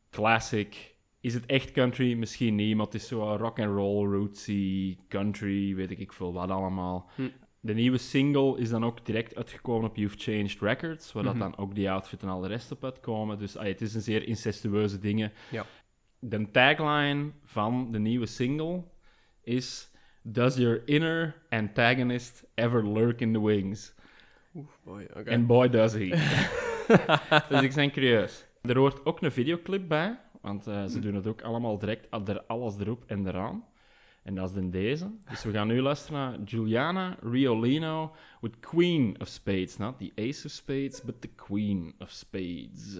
classic. Is het echt country? Misschien niet, maar het is zo rock and roll, rootsy, country, weet ik veel wat allemaal. Hm. De nieuwe single is dan ook direct uitgekomen op You've Changed Records, waar dat Mhm. dan ook die outfit en al de rest op uitkomen. Dus ah, het is een zeer incestueuze dingen. Ja. De tagline van de nieuwe single is Does your inner antagonist ever lurk in the wings? Boy, oké. En boy does he. dus ik ben curieus. Er hoort ook een videoclip bij, want eh, ze doen het ook allemaal direct, er alles erop en eraan. En dat is dan deze. Dus we gaan nu luisteren naar Juliana Riolino with Queen of Spades. Not the Ace of Spades, but the Queen of Spades.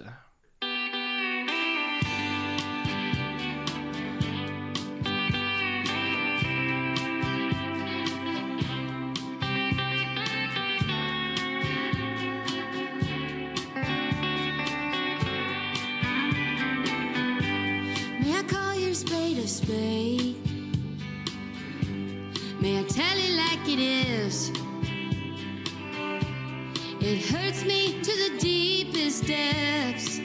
Depths,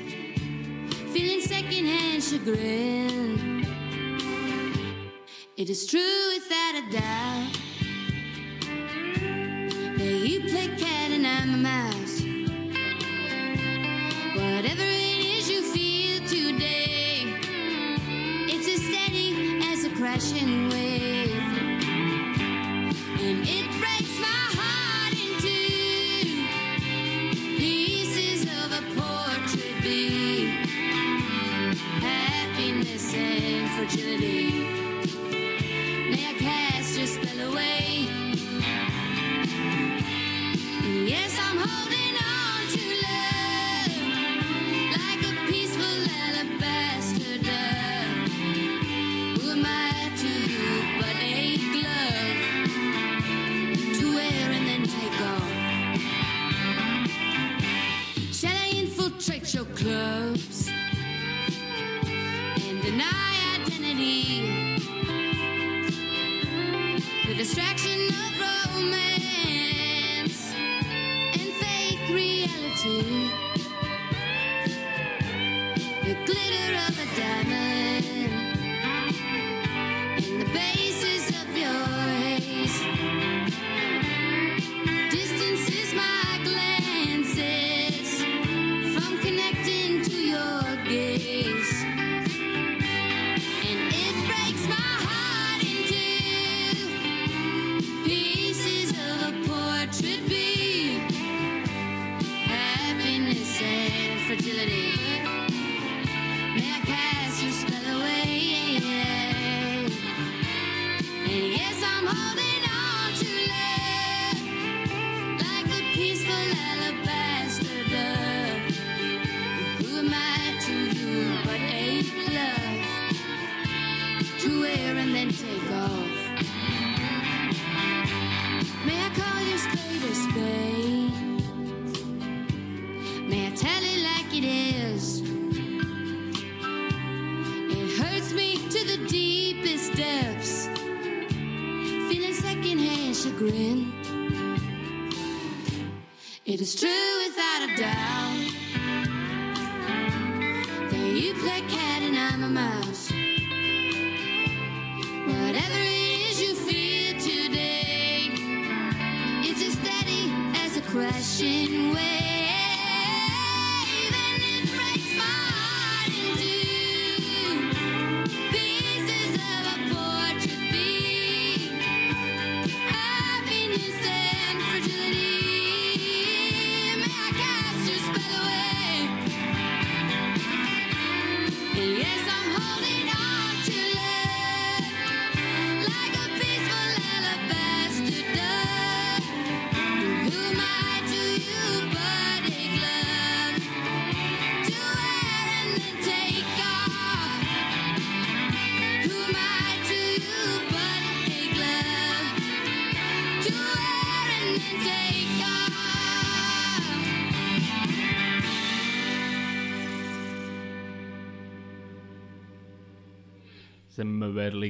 feeling secondhand chagrin. It is true without a doubt that you play cat and I'm a mouse. Whatever it is you feel today, it's as steady as a crashing wave.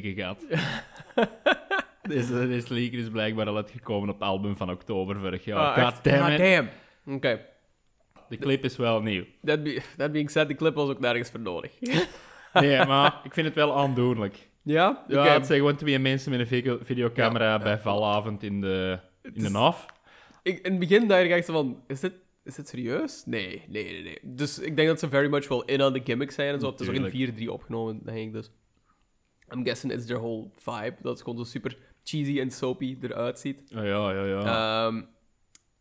Gehad. deze, deze liedje is blijkbaar al uitgekomen op het album van oktober vorig jaar. Ah, damn. Oké. De clip is wel nieuw. That, be, being said, die clip was ook nergens voor nodig. Nee, maar ik vind het wel aandoenlijk. ja? Ja, Oké. het zijn gewoon twee mensen met een video- videocamera bij valavond in de, in de NAF. Ik, in het begin dacht ik echt van, is dit, is dit serieus? Nee, nee, nee, nee. Dus ik denk dat ze very much wel in aan de gimmick zijn en zo. Het is ook in 4-3 opgenomen, denk ik dus. I'm guessing it's their whole vibe. Dat het gewoon zo super cheesy en soapy eruit ziet. Oh, ja, ja, ja. Um,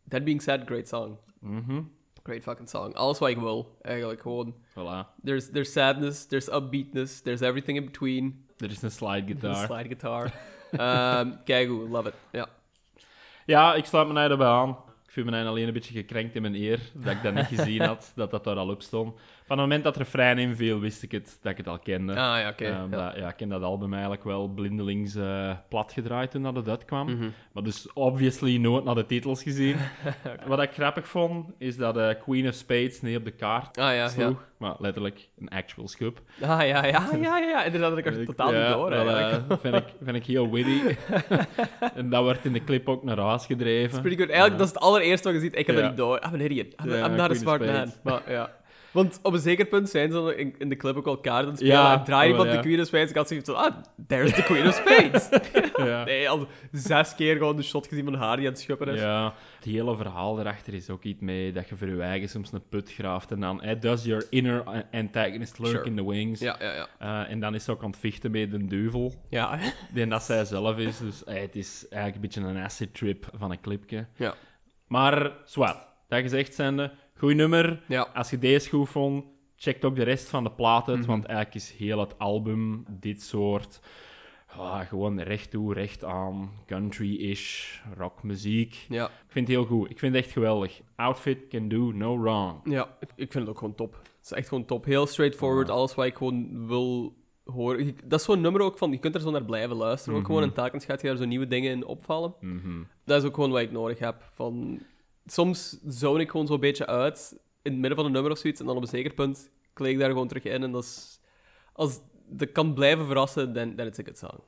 that being said, great song. Mhm. Great fucking song. Alles wat ik wil, eigenlijk gewoon. Voilà. There's, there's sadness, there's upbeatness, there's everything in between. Er is een slide The guitar. slide guitar. um, kijk goed, love it. Ja. Ja, ik sluit me daarbij aan. Ik voel me eigenlijk alleen een beetje gekrenkt in mijn eer dat ik dat niet gezien had, dat dat daar al op stond. Van het moment dat er refrein inviel, wist ik het, dat ik het al kende. Ah ja, oké. Ehm, ja. dat- ja, ik ken dat album eigenlijk wel blindelings eh plat gedraaid toen dat het uitkwam. Mhm. Maar dus obviously nooit naar de titels gezien. Wat ik grappig vond, is dat eh, Queen of Spades niet op de kaart Ah ja, ja. sloeg. Maar letterlijk een actual scoop. Ah ja, ja, ja, ja, ja. Inderdaad, dat ik er totaal ja, niet door eigenlijk. eh, vind, ik, vind ik heel witty. en dat wordt in de clip ook naar huis gedreven. It's pretty good. Eigenlijk, dat is het allereerste wat je ziet. Ik heb Ja. dat niet door. I'm an idiot. I'm, Ja, I'm not a smart man. Maar ja. Want op een zeker punt zijn ze in, in de clip ook al kaarten aan het spelen. Ja, en draai iemand ja. de Queen of Spades. Ik had zoiets van, ah, there's the Queen of Spades. Ja. nee, al zes keer gewoon de shot gezien van haar die aan het schuppen is. Ja, het hele verhaal erachter is ook iets mee dat je voor je eigen soms een put graaft en dan does your inner antagonist lurk Sure. in the wings. Ja, ja, ja. Eh, en dan is ze ook aan het vechten met de duivel, Ja, die dat zij zelf is. Dus eh, het is eigenlijk een beetje een acid trip van een clipje. ja. Maar, zwart, dat gezegd zijnde, goed nummer. ja. Als je deze goed vond, check ook de rest van de plaat uit, Mhm. want eigenlijk is heel het album dit soort... ah, gewoon recht toe, recht aan, country-ish, rockmuziek. Ja, Ik vind het heel goed. Ik vind het echt geweldig. Outfit can do no wrong. ja. Ik, ik vind het ook gewoon top. Het is echt gewoon top. Heel straightforward. Alles wat ik gewoon wil horen. Dat is zo'n nummer ook van, je kunt er zo naar blijven luisteren. Ook Mhm. gewoon en telkens gaat je daar zo nieuwe dingen in opvallen. Mhm. Dat is ook gewoon wat ik nodig heb. Van, soms zone ik gewoon zo'n beetje uit in het midden van een nummer of zoiets. En dan op een zeker punt klik ik daar gewoon terug in. En dat is, als dat kan blijven verrassen, dan is het song.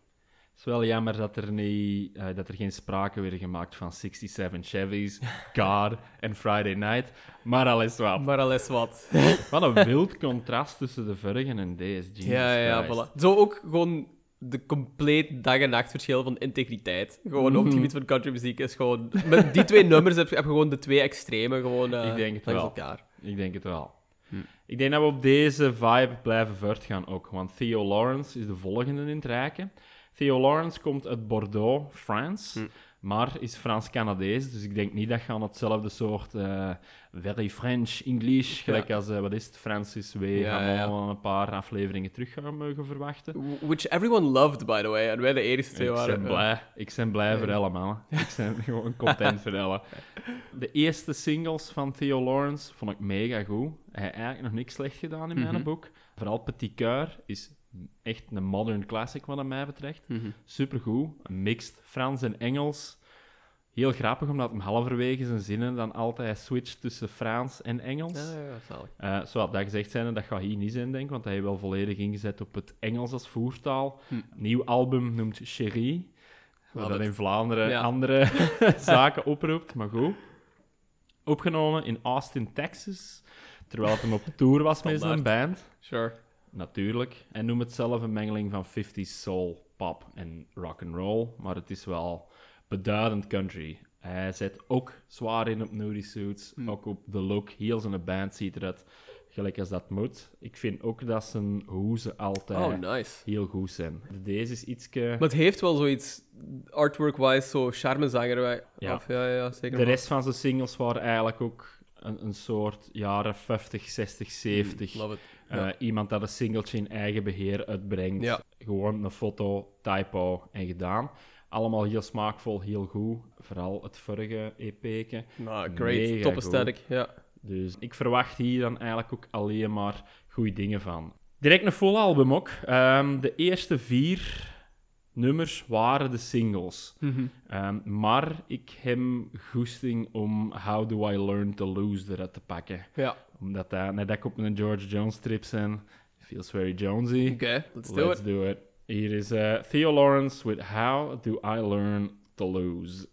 Het is wel jammer dat er, niet, eh, dat er geen sprake werd gemaakt van 67 Chevys, God en Friday Night. Maar al is wat. Maar al is wat. Wat een wild contrast tussen de vorige en deze. Jesus ja, ja, Christ. voilà. Zo ook gewoon de compleet dag- en nachtverschil van integriteit. Gewoon op het Mhm. gebied van countrymuziek is gewoon... Met die twee nummers heb je, heb gewoon de twee extreme gewoon eh, Ik denk het langs wel. elkaar. Ik denk het wel. Hm. Ik denk dat we op deze vibe blijven voortgaan ook. Want Theo Lawrence is de volgende in het rijken. Theo Lawrence komt uit Bordeaux, France. Hm. Maar is Frans-Canadees, dus ik denk niet dat je aan hetzelfde soort eh, very French, English, gelijk als, eh, wat is het, Francis W. Ja, een paar afleveringen terug gaan mogen verwachten. Which everyone loved, by the way. En wij de enige twee Ik waren. ben blij. Ik ben blij voor Ja. Elle, man. Ik ben gewoon content voor Elle. De eerste singles van Theo Lawrence vond ik mega goed. Hij heeft eigenlijk nog niks slecht gedaan in Mhm. mijn boek. Vooral Petit Coeur is echt een modern classic wat mij betreft. Mhm. Supergoed. Een mixed Frans en Engels. Heel grappig, omdat hem halverwege zijn zinnen dan altijd switcht tussen Frans en Engels. Ja, ja, zalig. Eh, zo dat gezegd zijn, dat gaat hier niet zijn, denk ik, want hij heeft wel volledig ingezet op het Engels als voertaal. Hm. Nieuw album noemt Chérie, wat it. in Vlaanderen Ja. andere zaken oproept, maar goed. Opgenomen in Austin, Texas, terwijl het hem op tour was met zijn band. Sure. Natuurlijk. En noem het zelf een mengeling van 50s soul, pop en rock and roll, maar het is wel beduidend country. Hij zet ook zwaar in op nudie suits, Hm. ook op de look. Heel zijn band ziet eruit gelijk als dat moet. Ik vind ook dat zijn hoezen altijd Oh, nice. heel goed zijn. Deze is ietske... Maar het heeft wel zoiets, artwork-wise, zo charmezanger. Ja. Of, ja, ja, zeker. De rest van zijn singles waren eigenlijk ook een, een soort jaren 50, 60, 70. Love it. Eh. Iemand dat een singeltje in eigen beheer uitbrengt. Gewoon een foto, typo en gedaan. Allemaal heel smaakvol, heel goed. Vooral het vorige EP'ke. Nou, great. Top aesthetic. Ja. Dus ik verwacht hier dan eigenlijk ook alleen maar goede dingen van. Direct een full album ook. Ehm, de eerste vier nummers waren de singles. Mhm. Ehm, maar ik heb goesting om How Do I Learn to Lose eruit te pakken. Ja. Omdat dat, net dat ik op een George Jones trip ben, feels very Jonesy. Oké, let's do Let's it. do it. Hier is eh, Theo Lawrence with How Do I Learn to Lose.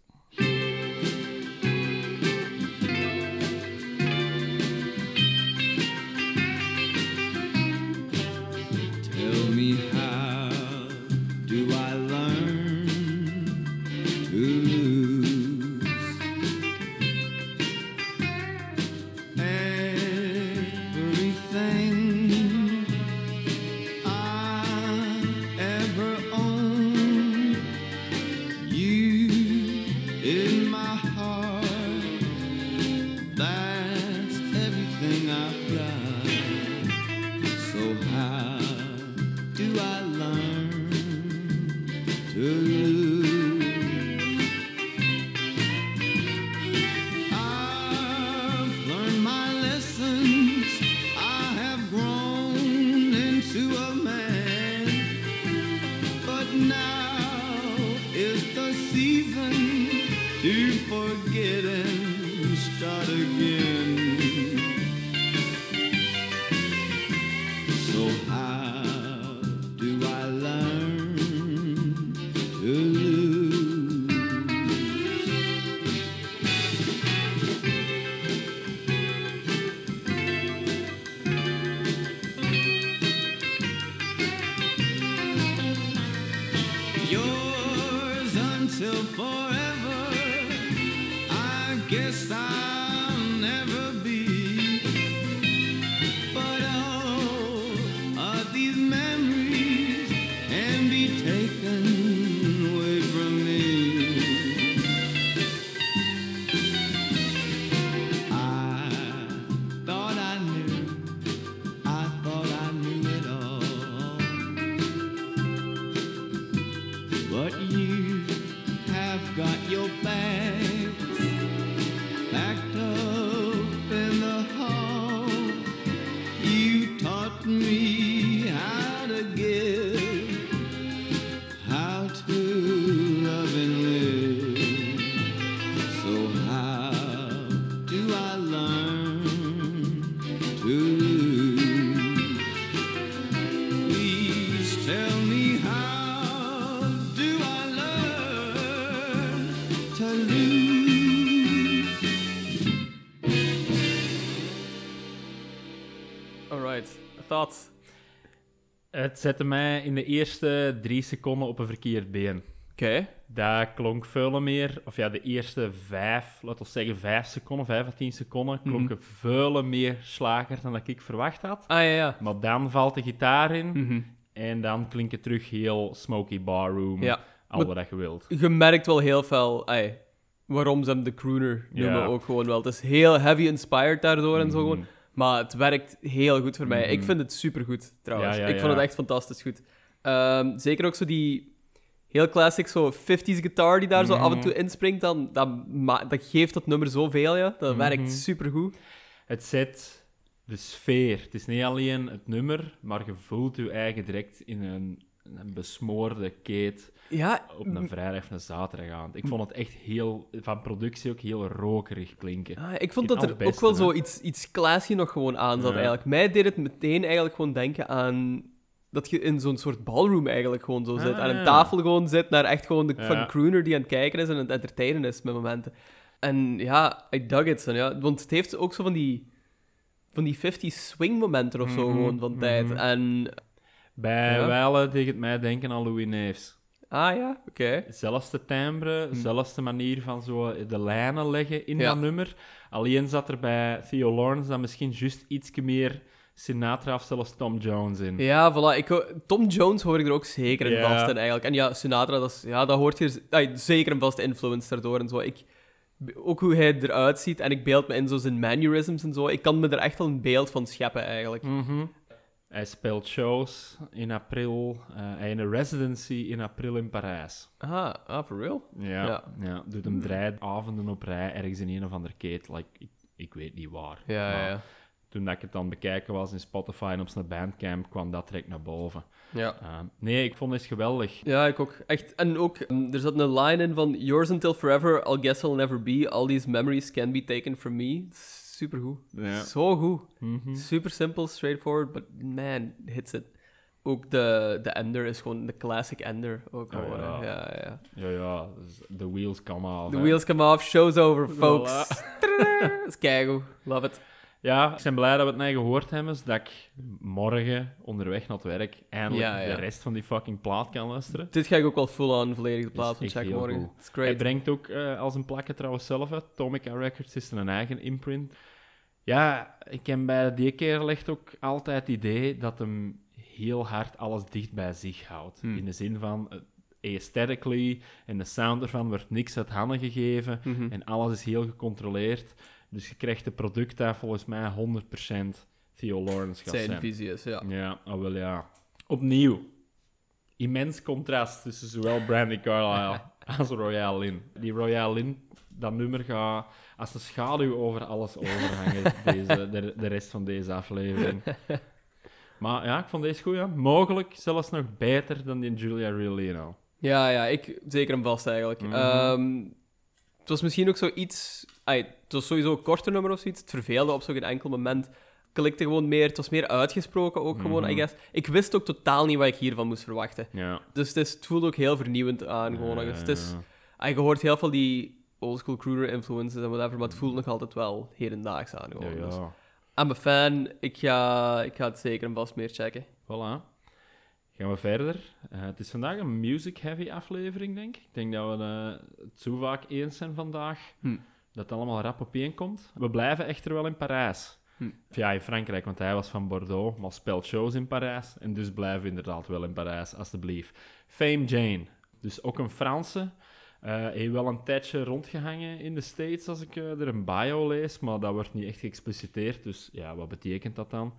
Het zette mij in de eerste drie seconden op een verkeerd been. Oké. Dat klonk veel meer, of ja, de eerste vijf, laten we zeggen vijf seconden, vijf à tien seconden, klonken veel meer slager dan dat ik verwacht had. Ah, ja, ja. Maar dan valt de gitaar in Mhm. en dan klinkt het terug heel smoky barroom. Ja. al wat je wilt. Je merkt wel heel veel ai, waarom ze hem de crooner noemen Ja. ook gewoon wel. Het is heel heavy inspired daardoor en zo gewoon. Maar het werkt heel goed voor mij. Ik Mhm. vind het supergoed, trouwens. Ja, ja, ik vond het echt fantastisch goed. Ehm, zeker ook zo die heel classic zo 50s guitar die daar zo af en toe Mhm. inspringt. Dan, dat, dat geeft dat nummer zoveel, ja. Dat werkt Mhm. supergoed. Het zet de sfeer. Het is niet alleen het nummer, maar je voelt je eigen direct in een, een besmoorde keet Ja, op een vrijdag of een zaterdagavond. Ik vond het echt heel, van productie ook heel rokerig klinken. Ah, ik vond In dat er ook wel zo iets, iets classy nog gewoon aan zat, Ja. eigenlijk. Mij deed het meteen eigenlijk gewoon denken aan... Dat je in zo'n soort ballroom eigenlijk gewoon zo zit. Ah, aan een tafel gewoon zit, naar echt gewoon de Ja. van crooner die aan het kijken is en aan het entertainen is met momenten. En ja, I dug it. En ja, want het heeft ook zo van die... Van die 50 swing momenten of zo Mhm, gewoon van tijd. mhm. En... Bij Ja. Het mij denken aan Louis Neefs. Ah ja, oké. Zelfde timbre, Hm. zelfde manier van zo de lijnen leggen in Ja. dat nummer. Alleen zat er bij Theo Lawrence dan misschien juist iets meer Sinatra of zelfs Tom Jones in. Ja, voilà. Ik, Tom Jones hoor ik er ook zeker in vast in, eigenlijk. En ja, Sinatra, dat, is, ja, dat hoort hier ay, zeker een vaste influence daardoor en zo. Ik, ook hoe hij eruit ziet, en ik beeld me in zo zijn mannerisms en zo. Ik kan me er echt wel een beeld van scheppen, eigenlijk. Mhm. Hij speelt shows in april. eh, hij heeft een residency in april in Parijs. Ah, ah, for real? Ja, Ja. ja. doet hem drie avonden op rij ergens in een of andere keet. Like, ik, ik weet niet waar. Ja, ja, Maar ja. Toen dat ik het dan bekijken was in Spotify en op zijn bandcamp, kwam dat direct naar boven. Ja. Eh, nee, ik vond het geweldig. Ja, ik ook. Echt. En ook, mm, er zat een line in van Yours until forever, I'll guess I'll never be. All these memories can be taken from me. Supergoed. Ja. Zo goed. Mhm. Super simple, straightforward, but man, hits it. Ook de, de Ender is gewoon de classic Ender. Ook Oh, gewoon, ja. ja, ja. Ja, ja, dus the wheels come off. The hè. wheels come off, show's over, folks. Voilà. Dat is keigoed. Love it. Ja, ik ben blij dat we het net gehoord hebben, zodat ik morgen onderweg naar het werk eindelijk Ja, ja. de rest van die fucking plaat kan luisteren. Dit ga ik ook wel full-on volledig de plaats van heel morgen. It's Hij brengt ook eh, als een plakken trouwens zelf uit. Tomica Records is een eigen imprint. Ja, ik heb bij die keer echt ook altijd het idee dat hem heel hard alles dicht bij zich houdt. Hmm. In de zin van, eh, aesthetically en de sound ervan wordt niks uit handen gegeven. Mhm. En alles is heel gecontroleerd. Dus je krijgt de product daar volgens mij 100% Theo Lawrence gaat Zijn zijn. visie is, ja. Ja, ah, wel ja. Opnieuw. Immens contrast tussen zowel Brandy Carlisle als Royale Lynn. Die Royale Lynn, dat nummer gaat als een schaduw over alles overhangen, deze, de, de rest van deze aflevering. Maar ja, ik vond deze goed, ja. Mogelijk zelfs nog beter dan die Julia Riolino. Ja, ja, ik zeker hem vast eigenlijk. Ehm, het was misschien ook zoiets... ai, het was sowieso een korter nummer of zoiets. Het verveelde op zo'n enkel moment. Klikte gewoon meer. Het was meer uitgesproken ook gewoon, I Mhm. guess. Ik wist ook totaal niet wat ik hiervan moest verwachten. Ja. Dus het, is, het voelde ook heel vernieuwend aan. Gewoon. Ja, Dus het is, ja. je hoort heel veel die oldschool crooner influences en whatever, maar het voelt nog altijd wel hedendaags aan. Ja, Gewoon. Dus, ja. I'm a fan. Ik ga, ik ga het zeker en vast meer checken. Voilà. Gaan we verder. Eh, het is vandaag een music-heavy aflevering, denk ik. Ik denk dat we eh, het zo vaak eens zijn vandaag. Hm. Dat het allemaal rap opeen komt. We blijven echter wel in Parijs. Hm. Ja, in Frankrijk, want hij was van Bordeaux, maar speelt shows in Parijs. En dus blijven we inderdaad wel in Parijs, alstublieft. Fame Jane. Dus ook een Franse. Eh heeft wel een tijdje rondgehangen in de States als ik er een bio lees, maar dat wordt niet echt geëxpliciteerd. Dus ja, wat betekent dat dan?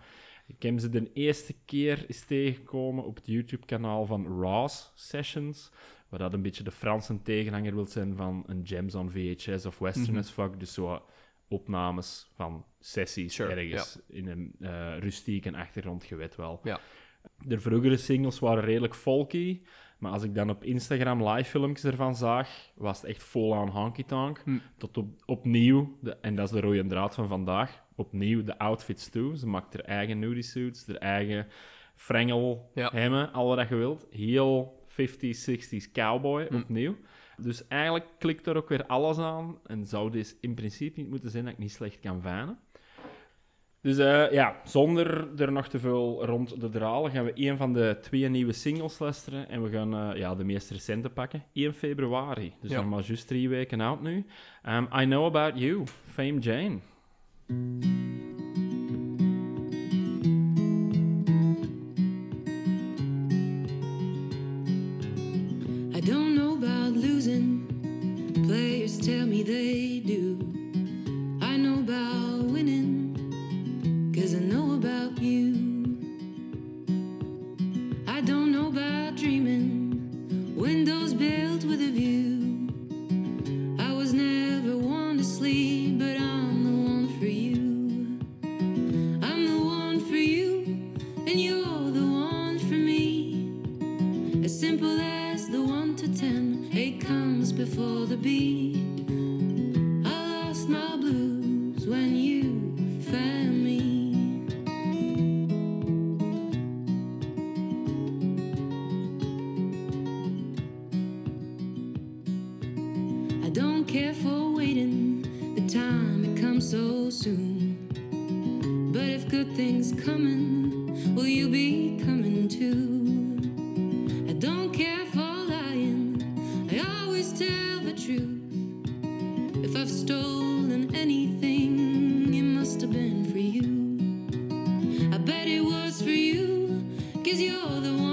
Ik heb ze de eerste keer eens tegengekomen op het YouTube-kanaal van Ross Sessions, waar dat een beetje de Franse tegenhanger wil zijn van een Gems on VHS of Western Mhm. as fuck. Dus zo opnames van sessies Sure, ergens in een eh rustieke achtergrond, je weet wel. De vroegere singles waren redelijk folky, maar als ik dan op Instagram live filmpjes ervan zag, was het echt vol aan honky-tonk. Hm. Tot op, opnieuw, de, en dat is de rode draad van vandaag, opnieuw de outfits toe. Ze maakt haar eigen nudie suits, haar eigen frengel, Ja. hemmen, al wat je wilt. Heel 50s, 60s cowboy, Hm. opnieuw. Dus eigenlijk klikt er ook weer alles aan en zou dit in principe niet moeten zijn dat ik niet slecht kan vanen. Dus eh, ja, zonder er nog te veel rond te dralen, gaan we een van de twee nieuwe singles luisteren. En we gaan eh, ja, de meest recente pakken. 1 februari. Dus Ja. nog maar juist drie weken oud nu. Um, I Know About You, Fame Jane. I cause you're the one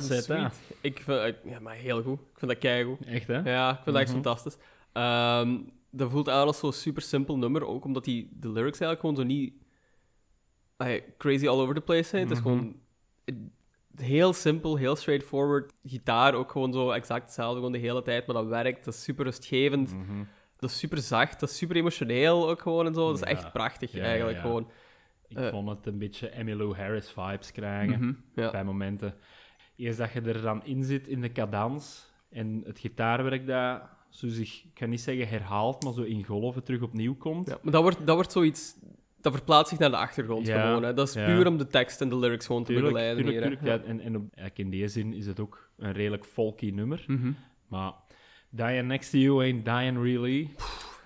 short sweet. Ik vind ik- ja, maar heel goed. Ik vind dat keigoed. Echt, hè? Ja, ik vind dat echt Mhm. fantastisch. Ehm, dat voelt aan als zo'n super simpel nummer, ook omdat die, de lyrics eigenlijk gewoon zo niet crazy all over the place zijn. Het is Mhm. gewoon heel simpel, heel straightforward. Gitaar ook gewoon zo exact hetzelfde, gewoon de hele tijd, maar dat werkt. Dat is super rustgevend. Mhm. Dat is super zacht, dat is super emotioneel ook gewoon en zo. Dat is Ja. echt prachtig Ja, eigenlijk ja. gewoon. Ik Eh. vond het een beetje Emmylou Harris vibes krijgen. Ja. bij momenten. Eerst dat je er dan in zit in de cadans en het gitaarwerk dat zo zich, ik kan niet zeggen herhaalt, maar zo in golven terug opnieuw komt. Ja, maar dat wordt, dat wordt zoiets... Dat verplaatst zich naar de achtergrond Ja, gewoon. Hè. Dat is ja. puur om de tekst en de lyrics gewoon te begeleiden tuurlijk, hier. tuurlijk. Ja, en en op, in die zin is het ook een redelijk folky nummer. Mhm. Maar Dying Next to You ain't dying really.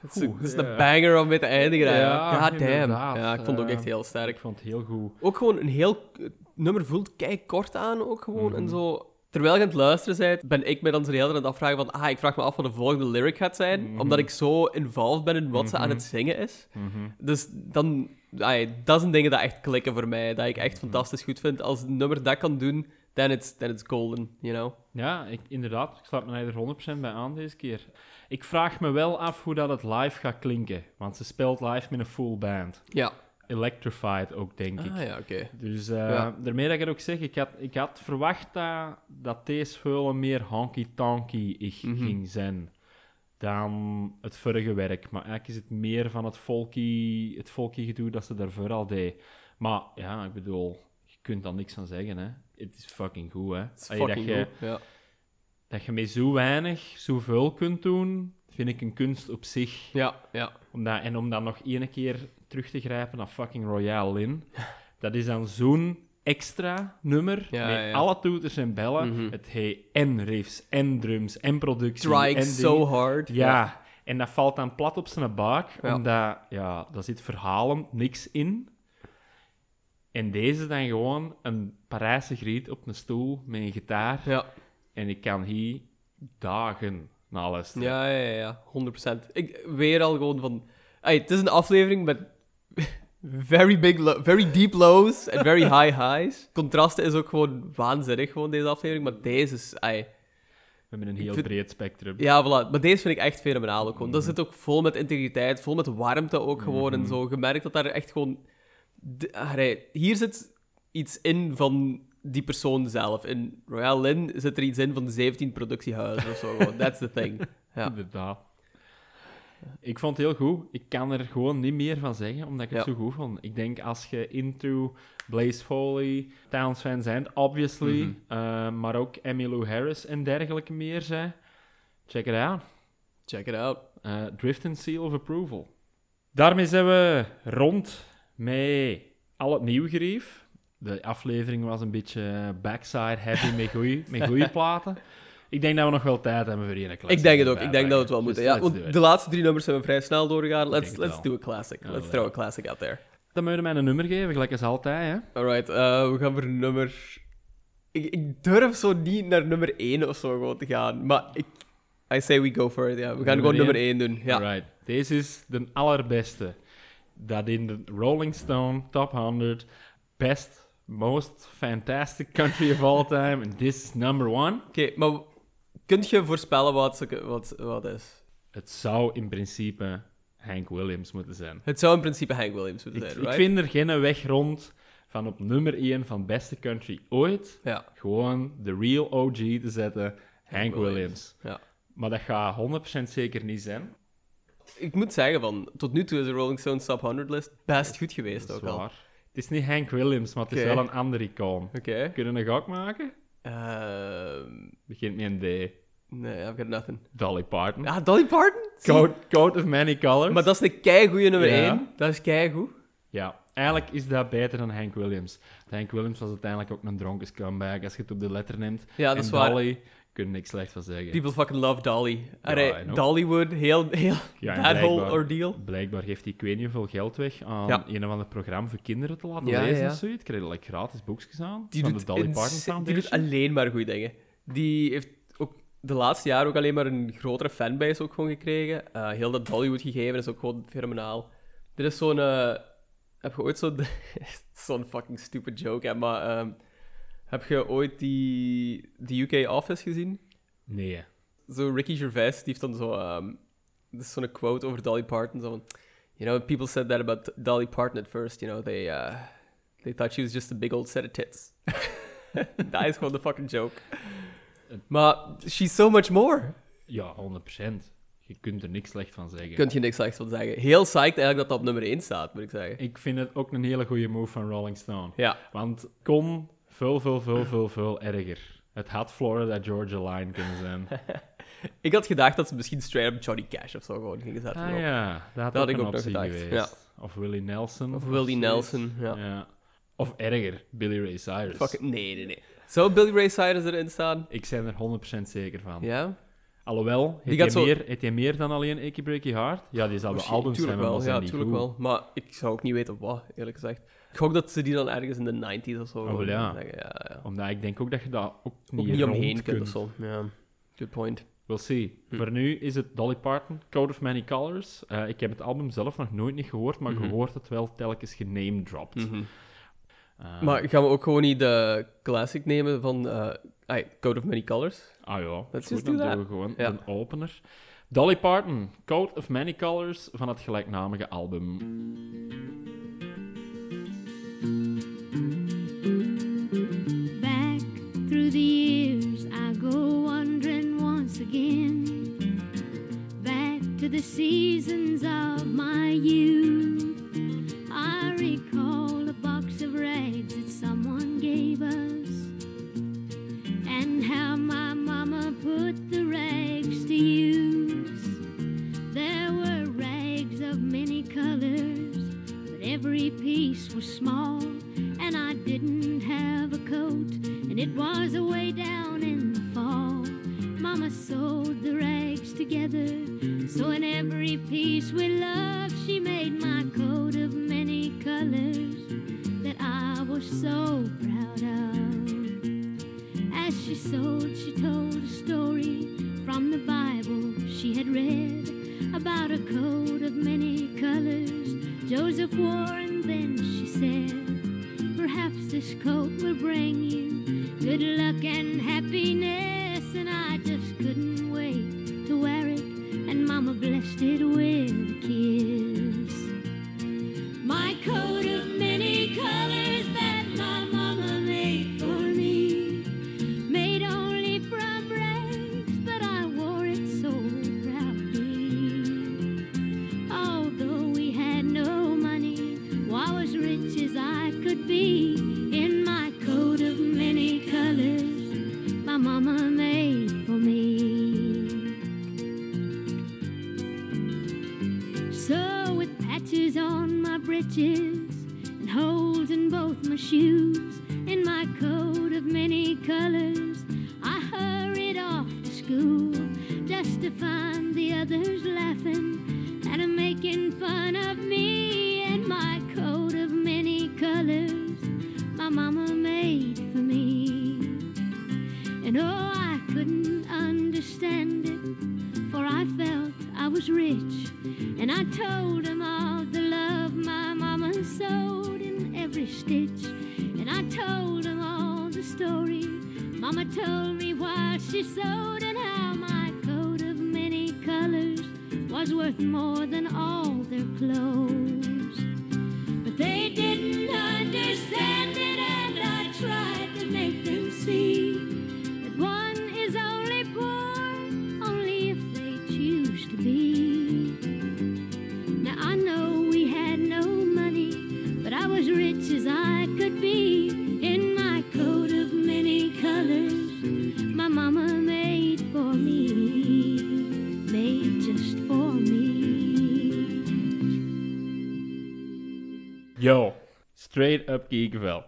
Het is, een- is een banger om mee te eindigen. Ja, God damn. Ja, ik vond het ook echt heel Ik sterk. vond het heel goed. Ook gewoon een heel... Het nummer voelt kei kort aan ook gewoon. En Mhm. zo... Terwijl je aan het luisteren bent, ben ik me dan zo de hele tijd aan het afvragen van... Ah, ik vraag me af wat de volgende lyric gaat zijn. Mhm. Omdat ik zo involved ben in wat ze aan Mhm. het zingen is. Mhm. Dus dan... ai, dat zijn dingen dat echt klikken voor mij. Dat ik echt Mhm. fantastisch goed vind. Als een nummer dat kan doen, then it's, then it's golden, you know? Ja, ik, inderdaad. Ik sluit me er 100% bij aan deze keer. Ik vraag me wel af hoe dat het live gaat klinken. Want ze speelt live met een full band. Ja. Electrified ook, denk ik. Ah ja, oké. Dus eh, Ja. daarmee dat ik het ook zeg, ik had, ik had verwacht dat, dat deze veel meer honky-tonky Mhm. ging zijn dan het vorige werk. Maar eigenlijk is het meer van het folky, het folky gedoe dat ze daarvoor al deed. Maar ja, ik bedoel, kunt daar niks aan zeggen, hè. Het is fucking goed, hè. Het is Allee, fucking dat, je, goed. Ja. dat je met zo weinig zoveel kunt doen, vind ik een kunst op zich. Ja, ja. Om dat, en om dan nog één keer terug te grijpen naar fucking Royale Lin. Dat is dan zo'n extra nummer. Ja, met ja, ja. alle toeters en bellen. Mhm. Het heet en riffs, en drums, en productie. En so hard. Ja. en dat valt dan plat op zijn buik. Ja. Omdat, ja, daar zit verhalen niks in. En deze dan gewoon een Parijse griet op een stoel met een gitaar. Ja, En ik kan hier dagen naar luisteren. ja, ja, ja, 100%. Ik weer al gewoon van. Ay, het is een aflevering met very big, very deep lows en very high highs. Contrasten is ook gewoon waanzinnig, gewoon deze aflevering. Maar deze is. Ay, We hebben een heel vind- breed spectrum. ja, voilà. Maar deze vind ik echt fenomenaal ook gewoon. Dat zit ook vol met integriteit, vol met warmte ook gewoon en zo. Je merkt dat daar echt gewoon. De- allee, hier zit iets in van die persoon zelf. In Royal Lin zit er iets in van de 17 productiehuizen of zo. That's the thing. Ja. Inderdaad. Ik vond het heel goed. Ik kan er gewoon niet meer van zeggen, omdat ik het Ja. zo goed vond. Ik denk als je into Blaze Foley, Towns Van Zandt, obviously, Mhm. eh, maar ook Emmylou Harris en dergelijke meer zijn, check it out. Check it out. Eh, Drift and Seal of Approval. Daarmee zijn we rond met al het nieuwe gerief. De aflevering was een beetje backside happy met goeie, met goeie platen. Ik denk dat we nog wel tijd hebben voor een classic Ik denk het ook. Ik denk dat we het wel moeten. Dus Ja, want de laatste drie nummers zijn we vrij snel doorgegaan. Let's, let's do a classic. Let's throw a classic out there. Dan moet je mij een nummer geven, gelijk als altijd. Hè? Alright, eh, we gaan voor nummer... Ik, ik durf zo niet naar nummer 1 of zo gewoon te gaan. Maar ik... I say we go for it, ja. We gaan Nummer gewoon nummer één? 1 doen. Ja. Alright. Deze is de allerbeste. Dat in de Rolling Stone Top 100 Best Most Fantastic Country of All Time. And this is number one. Oké, maar kunt je voorspellen wat, wat, wat is? Het zou in principe Hank Williams moeten zijn. Het zou in principe Hank Williams moeten zijn, ik right? vind er geen weg rond van op nummer 1 van beste country ooit Ja. gewoon de real OG te zetten, Hank Williams. Williams. ja. Maar dat gaat 100% zeker niet zijn. Ik moet zeggen, van, tot nu toe is de Rolling Stones Top 100 list best goed geweest ook al. Het is niet Hank Williams, maar het is wel een ander icoon. Oké. Kunnen we een gok maken? Ehm, Begint met een D. nee, I've got nothing. Dolly Parton. Ja, Dolly Parton? Coat, Coat of Many Colors. Maar dat is een keigoeie nummer Ja. 1. Dat is keigoed. Ja, eigenlijk is dat beter dan Hank Williams. Hank Williams was uiteindelijk ook een dronken scumbag, als je het op de letter neemt. Ja, dat en is waar. Dolly, kun je niks slecht van zeggen. People fucking love Dolly. Allee. Dollywood, heel, heel Ja, that whole blijkbaar- ordeal. Blijkbaar geeft hij ik weet niet hoeveel geld weg aan Ja. een of ander programma voor kinderen te laten lezen of zoiets. Ik kreeg like, gratis boekjes aan Die van doet, de Dolly Parton ins- die Foundation. doet alleen maar goede dingen. Die heeft ook de laatste jaren ook alleen maar een grotere fanbase ook gewoon gekregen. Eh, heel dat Dollywood gegeven is ook gewoon fenomenaal. Dit is zo'n... eh, heb je ooit zo'n... zo'n fucking stupid joke, hè, maar... ehm, heb je ooit die, die UK Office gezien? Nee. Zo Ricky Gervais, die heeft dan zo... ehm dit is zo'n quote over Dolly Parton. Zo van... You know, people said that about Dolly Parton at first. You know, they... uh, they thought she was just a big old set of tits. dat is gewoon de fucking joke. Maar she's so much more. Ja, 100%. Je kunt er niks slecht van zeggen. Kun je niks slechts van zeggen. Heel psyched eigenlijk dat dat op nummer 1 staat, moet ik zeggen. Ik vind het ook een hele goede move van Rolling Stone. Ja. Want kon veel, veel, veel, veel, veel erger. Het had Florida Georgia Line kunnen zijn. Ik had gedacht dat ze misschien straight up Johnny Cash of zo gewoon gingen zetten. Ah ja, dat had Dat had ook ik ook nog gedacht, geweest. ja. Of Willie Nelson. Of Willie. Nelson, ja. Of erger, Billy Ray Cyrus. Fuck it. Nee, nee, nee. Zou Billy Ray Cyrus erin staan? Ik ben er 100% zeker van. Ja? Alhoewel, heeft gaat hij, zo- meer, heeft hij meer dan alleen Achy Breaky Heart? Ja, die zal de albums hebben, wel. Ja, die tuurlijk goed. wel. Maar ik zou ook niet weten wat, eerlijk gezegd. Ik hoop dat ze die dan ergens in de 90s of zo wel, gewoon ja. zeggen. Ja, ja. Omdat ik denk ook dat je daar ook niet, Ook niet rond omheen kunt kunt. of zo. Ja. Good point. We'll see. Hm. Voor nu is het Dolly Parton, Code of Many Colors. Eh, ik heb het album zelf nog nooit niet gehoord, maar Mhm. ik hoort het wel telkens genamedropped. Mhm. Eh, Maar gaan we ook gewoon niet de classic nemen van ai, Code of Many Colors? Ah ja, Let's goed, dan do doen we gewoon Ja. een opener. Dolly Parton, Code of Many Colors van het gelijknamige album. Through the years, I go wandering once again. Back to the seasons of my youth. I recall a box of rags that someone gave us, and how my mama put the rags to use. There were rags of many colors, but every piece was small, and I didn't have a coat, and it was away down in the fall. Mama sewed the rags together, so in every piece with love, she made my coat of many colors that I was so proud of. As she sewed, she told a story from the Bible she had read about a coat of many colors Joseph wore, and then she said, Perhaps this coat will bring you good luck and happiness. And I just couldn't wait to wear it, and Mama blessed it with straight up kiekenvel.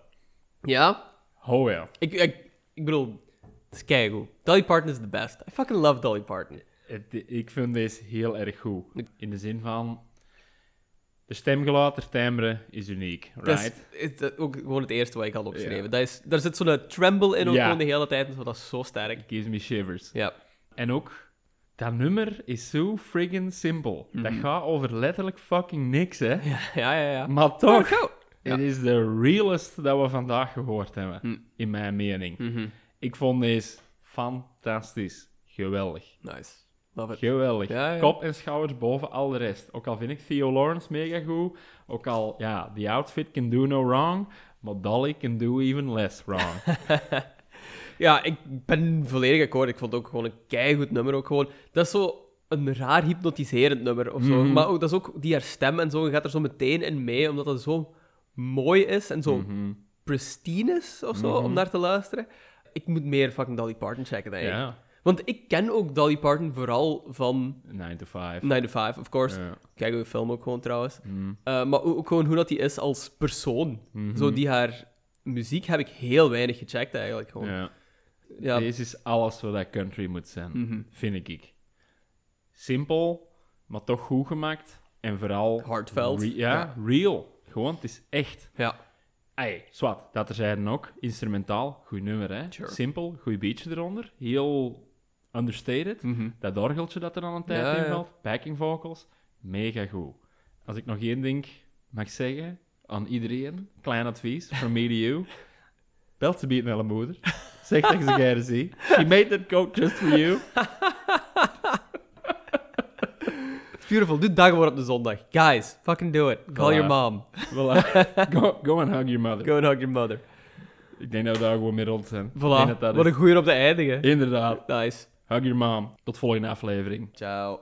Ja? Ho ja. Ik, ik, ik bedoel, het is keigoed. Dolly Parton is the best. I fucking love Dolly Parton. Het- ik vind deze heel erg goed. In de zin van... De stemgeluid, de timbre is uniek, Dat is, right? is dat ook gewoon het eerste wat ik had opgeschreven. Ja. Dat is, daar zit zo'n tremble in ook Ja. de hele tijd, dat is zo sterk. Gives me shivers. Ja. En ook, dat nummer is zo friggin' simpel. Dat gaat over letterlijk fucking niks, hè. Ja, ja, ja. ja. Maar toch, Oh. Het is de realest dat we vandaag gehoord hebben, Hm. in mijn mening. Mhm. Ik vond deze fantastisch. Geweldig. Nice. Love it. Geweldig. Ja, ja. Kop en schouders boven al de rest. Ook al vind ik Theo Lawrence mega goed. Ook al, ja, the outfit can do no wrong. Maar Dolly can do even less wrong. Ja, ik ben volledig akkoord. Ik vond het ook gewoon een keigoed nummer. Ook gewoon, dat is zo een raar hypnotiserend nummer of zo. Mhm. Maar ook, dat is ook die haar stem en zo. Je gaat er zo meteen in mee, omdat het zo mooi is en zo Mhm. pristine is of zo, Mhm. om naar te luisteren. Ik moet meer fucking Dolly Parton checken, denk ik. Want ik ken ook Dolly Parton vooral van 9 to 5. 9 to 5, of course. Ja. Kijk, een film ook gewoon trouwens. Mhm. Uh, maar ook ook gewoon hoe dat die is als persoon. Zo die haar muziek heb ik heel weinig gecheckt eigenlijk. Gewoon. Ja. Ja. Deze is alles wat dat country moet zijn, vind ik. Simpel, maar toch goed gemaakt. En vooral... Heartfelt. re- ja, Ja. real. Gewoon, het is echt. ja. Zwart, dat er zeiden ook. Instrumentaal, goed nummer, hè. Sure. Simpel, goed beatje eronder. Heel understated. Mhm. Dat orgeltje dat er dan een tijd Ja, in ja. valt. Backing vocals. Mega goed. Als ik nog één ding mag zeggen aan iedereen, klein advies, from me to you. Belt ze beat naar de moeder. Zeg tegen ze geire zie. She made that coat just for you. Beautiful. Doe dat gewoon op de zondag. Guys, fucking do it. Call Voilà. your mom. Voilà. Go, go and hug your mother. Go and hug your mother. Ik denk dat we daar gewoon zijn. Voilà. denk dat dat Wat een goeie op de eindigen. Inderdaad. Nice. Hug your mom. Tot volgende aflevering. Ciao.